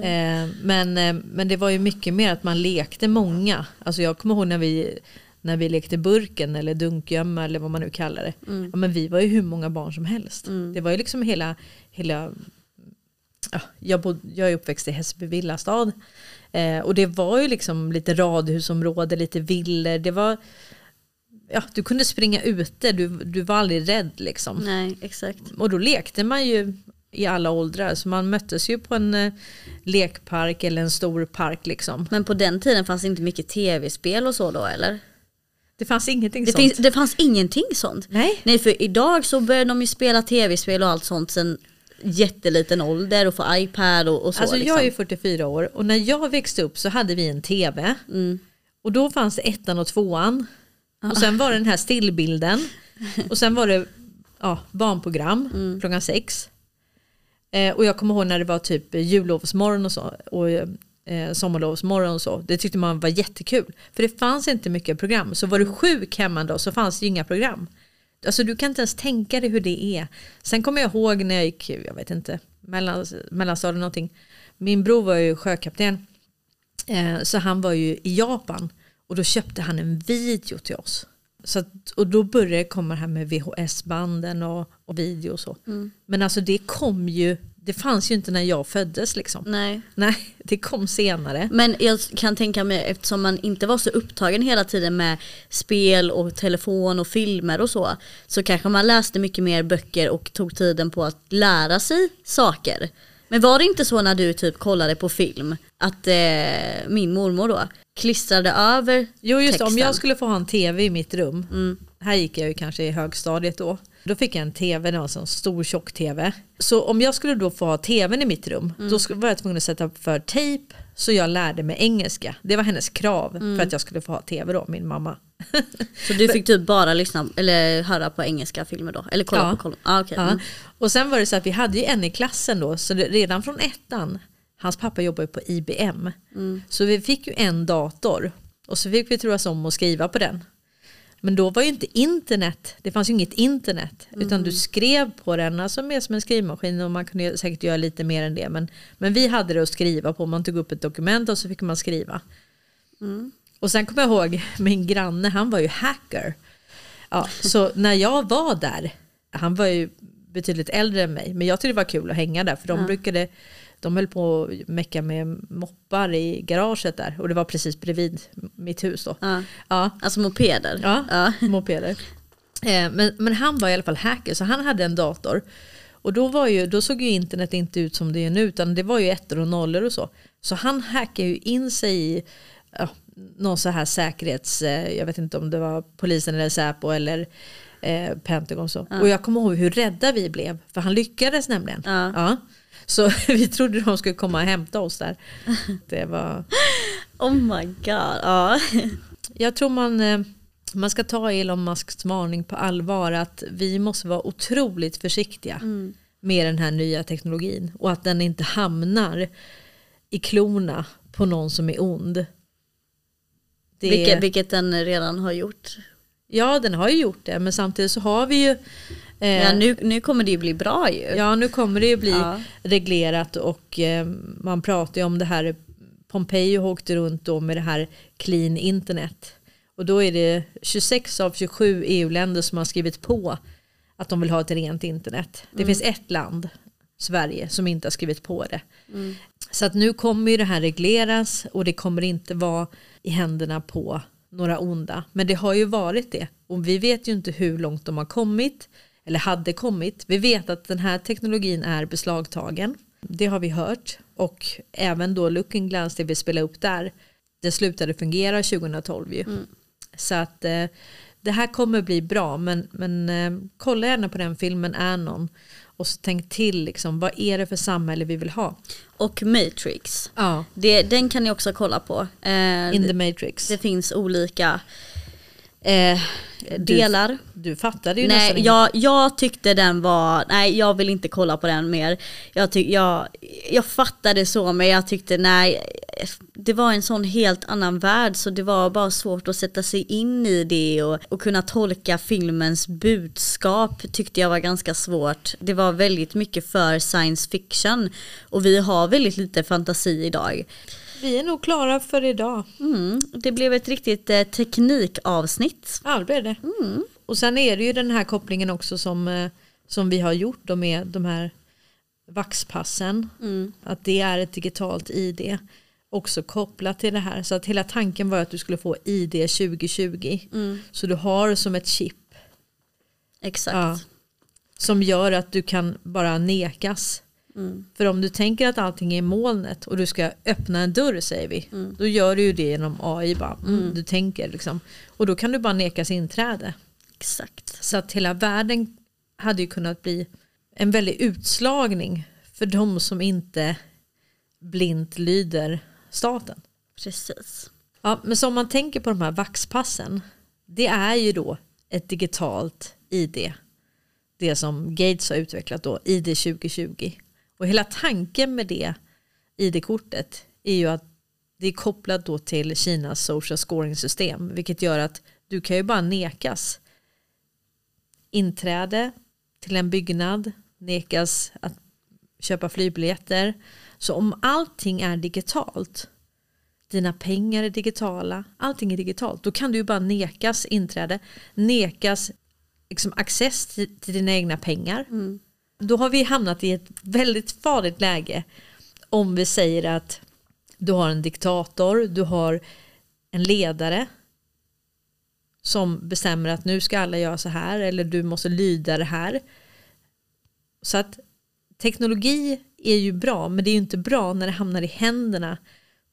B: eh, men, eh, men det var ju mycket mer att man lekte många. Alltså jag kommer ihåg när vi, när vi lekte burken eller dunkgömma eller vad man nu kallar det. Ja, men vi var ju hur många barn som helst. Det var ju liksom hela, hela ja, jag, bod, jag är uppväxt i Hässelby villastad. Eh, och det var ju liksom lite radhusområde, lite villor. Det var, ja, du kunde springa ute, du, du var aldrig rädd liksom.
A: Nej, exakt.
B: Och då lekte man ju i alla åldrar. Så man möttes ju på en eh, lekpark eller en stor park liksom.
A: Men på den tiden fanns det inte mycket tv-spel och så då eller?
B: Det fanns ingenting
A: Det,
B: sånt.
A: finns, det fanns ingenting sånt.
B: Nej.
A: Nej för idag så börjar de ju spela tv-spel och allt sånt sen jätteliten ålder och få iPad och, och så.
B: Alltså
A: liksom.
B: jag är 44 år och när jag växte upp så hade vi en tv.
A: Mm.
B: Och då fanns det ettan och tvåan. Och sen var det den här stillbilden. Och sen var det ja, barnprogram
A: Mm.
B: klockan sex. Eh, och jag kommer ihåg när det var typ jullovsmorgon och så. Och eh, sommarlovsmorgon och så. Det tyckte man var jättekul. För det fanns inte mycket program. Så var du sjuk hemma då så fanns det ju inga program. Alltså du kan inte ens tänka dig hur det är. Sen kommer jag ihåg när jag gick, jag vet inte, mellan, mellanstadiet någonting. Min bror var ju sjökapten. Eh, så han var ju i Japan. Och då köpte han en video till oss. Så att, och då började det komma det här med VHS-banden och, och video och så. Men alltså det kom ju, det fanns ju inte när jag föddes liksom.
A: Nej.
B: Nej, det kom senare.
A: Men jag kan tänka mig eftersom man inte var så upptagen hela tiden med spel och telefon och filmer och så. Så kanske man läste mycket mer böcker och tog tiden på att lära sig saker. Men var det inte så när du typ kollade på film att eh, min mormor då klistrade över
B: Jo just det,
A: texten?
B: om jag skulle få ha en tv i mitt rum, här gick jag ju kanske i högstadiet då, då fick jag en tv, det var en sån stor tjock tv. Så om jag skulle då få ha tvn i mitt rum, då sk- var jag tvungen att sätta upp för tejp så jag lärde mig engelska. Det var hennes krav för att jag skulle få ha tv då, min mamma.
A: Så du fick typ bara lyssna eller höra på engelska filmer då? Eller kolla
B: Ja.
A: på kolla. Ah, okay.
B: Ja.
A: mm.
B: Och sen var det så att vi hade ju en i klassen då, så det, redan från ettan, hans pappa jobbar ju på IBM, så vi fick ju en dator och så fick vi turas om att skriva på den. Men då var ju inte internet, det fanns ju inget internet, utan du skrev på den, alltså mer som en skrivmaskin och man kunde säkert göra lite mer än det. Men, men vi hade det att skriva på, man tog upp ett dokument och så fick man skriva. Och sen kommer jag ihåg min granne, han var ju hacker. Ja, så när jag var där, han var ju betydligt äldre än mig, men jag tyckte det var kul att hänga där för de brukade, de höll på att mecka med moppar i garaget där och det var precis bredvid mitt hus då.
A: Ja.
B: Ja,
A: Alltså mopeder?
B: ja,
A: Ja.
B: mopeder. Eh, men, men han var i alla fall hacker så han hade en dator. Och då, var ju, då såg ju internet inte ut som det är nu utan det var ju ettor och nollor och så. Så han hackade ju in sig i ja, någon så här säkerhets, eh, jag vet inte om det var polisen eller Säpo eller eh, Pentagon så. Och jag kommer ihåg hur rädda vi blev för han lyckades nämligen.
A: Ja.
B: Så vi trodde de skulle komma och hämta oss där. Det var...
A: Oh my god. Ja.
B: Jag tror man, eh, man ska ta Elon Musks varning på allvar att vi måste vara otroligt försiktiga med den här nya teknologin och att den inte hamnar i klorna på någon som är ond. Det,
A: Vilket, vilket den redan har gjort.
B: Ja, den har ju gjort det men samtidigt så har vi ju
A: Ja, nu, nu kommer det ju bli bra ju.
B: Ja, nu kommer det ju bli
A: Ja.
B: reglerat och eh, man pratar ju om det här. Pompeo åkte runt då med det här clean internet. Och då är det 26 av 27 EU-länder som har skrivit på att de vill ha ett rent internet. Det finns ett land, Sverige, som inte har skrivit på det. Så att nu kommer ju det här regleras och det kommer inte vara i händerna på några onda. Men det har ju varit det. Och vi vet ju inte hur långt de har kommit eller hade kommit. Vi vet att den här teknologin är beslagtagen. Det har vi hört. Och även då Looking Glass, det vi spelade upp där, det slutade fungera 2012 ju. Så att eh, det här kommer bli bra. Men, men eh, kolla gärna på den filmen Anon. Och så tänk till, liksom, vad är det för samhälle vi vill ha?
A: Och Matrix.
B: Ja.
A: Det, den kan ni också kolla på. Eh,
B: In
A: det,
B: the Matrix.
A: det finns olika eh, delar.
B: Du fattade ju
A: Nej,
B: nästan
A: jag, jag tyckte den var, nej jag vill inte kolla på den mer. Jag, tyck, jag, jag fattade så men jag tyckte nej, det var en sån helt annan värld så det var bara svårt att sätta sig in i det och, och kunna tolka filmens budskap tyckte jag var ganska svårt. Det var väldigt mycket för science fiction och vi har väldigt lite fantasi idag.
B: Vi är nog klara för idag.
A: Mm, det blev ett riktigt eh, teknikavsnitt.
B: Ja, det blev det. Och sen är det ju den här kopplingen också som, eh, som vi har gjort då med de här vaxpassen. Att det är ett digitalt ID. Också kopplat till det här. Så att hela tanken var att du skulle få ID 2020. Så du har som ett chip
A: Exakt.
B: Ja. som gör att du kan bara nekas. För om du tänker att allting är i molnet och du ska öppna en dörr säger vi. Då gör du ju det genom AI. Bara, mm, Du tänker liksom. Och då kan du bara nekas inträde.
A: Exakt.
B: Så att hela världen hade ju kunnat bli en väldig utslagning för de som inte blint lyder staten.
A: Precis.
B: Ja, men så om man tänker på de här vaxpassen, det är ju då ett digitalt ID. Det som Gates har utvecklat då, ID 2020. Och hela tanken med det ID-kortet är ju att det är kopplat då till Kinas social scoring system, vilket gör att du kan ju bara nekas inträde till en byggnad, nekas att köpa flygbiljetter. Så om allting är digitalt, dina pengar är digitala, allting är digitalt, då kan du ju bara nekas inträde, nekas liksom access till, till dina egna pengar. Mm. Då har vi hamnat i ett väldigt farligt läge om vi säger att du har en diktator, du har en ledare som bestämmer att nu ska alla göra så här eller du måste lyda det här. Så att teknologi är ju bra men det är ju inte bra när det hamnar i händerna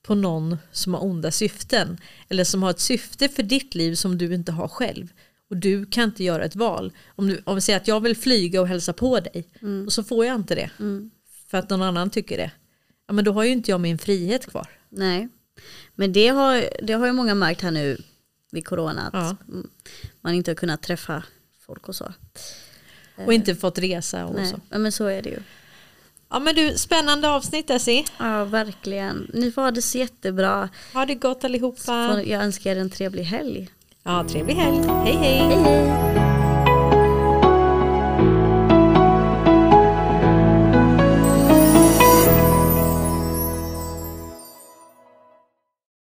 B: på någon som har onda syften eller som har ett syfte för ditt liv som du inte har själv och du kan inte göra ett val. Om, du, om vi säger att jag vill flyga och hälsa på dig och så får jag inte det för att någon annan tycker det. Ja men då har ju inte jag min frihet kvar.
A: Nej. Men det har, det har ju många märkt här nu vid corona. Att
B: Ja.
A: mm, man inte har kunnat träffa folk och så.
B: Och inte fått resa och
A: Nej,
B: så.
A: ja, men så är det ju.
B: Ja men du, spännande avsnitt Essie.
A: Ja, verkligen. Ni får ha det så jättebra.
B: Ha det gott allihopa.
A: Jag önskar er en trevlig helg.
B: Ja, trevlig helg. Hej hej.
A: Hej hej!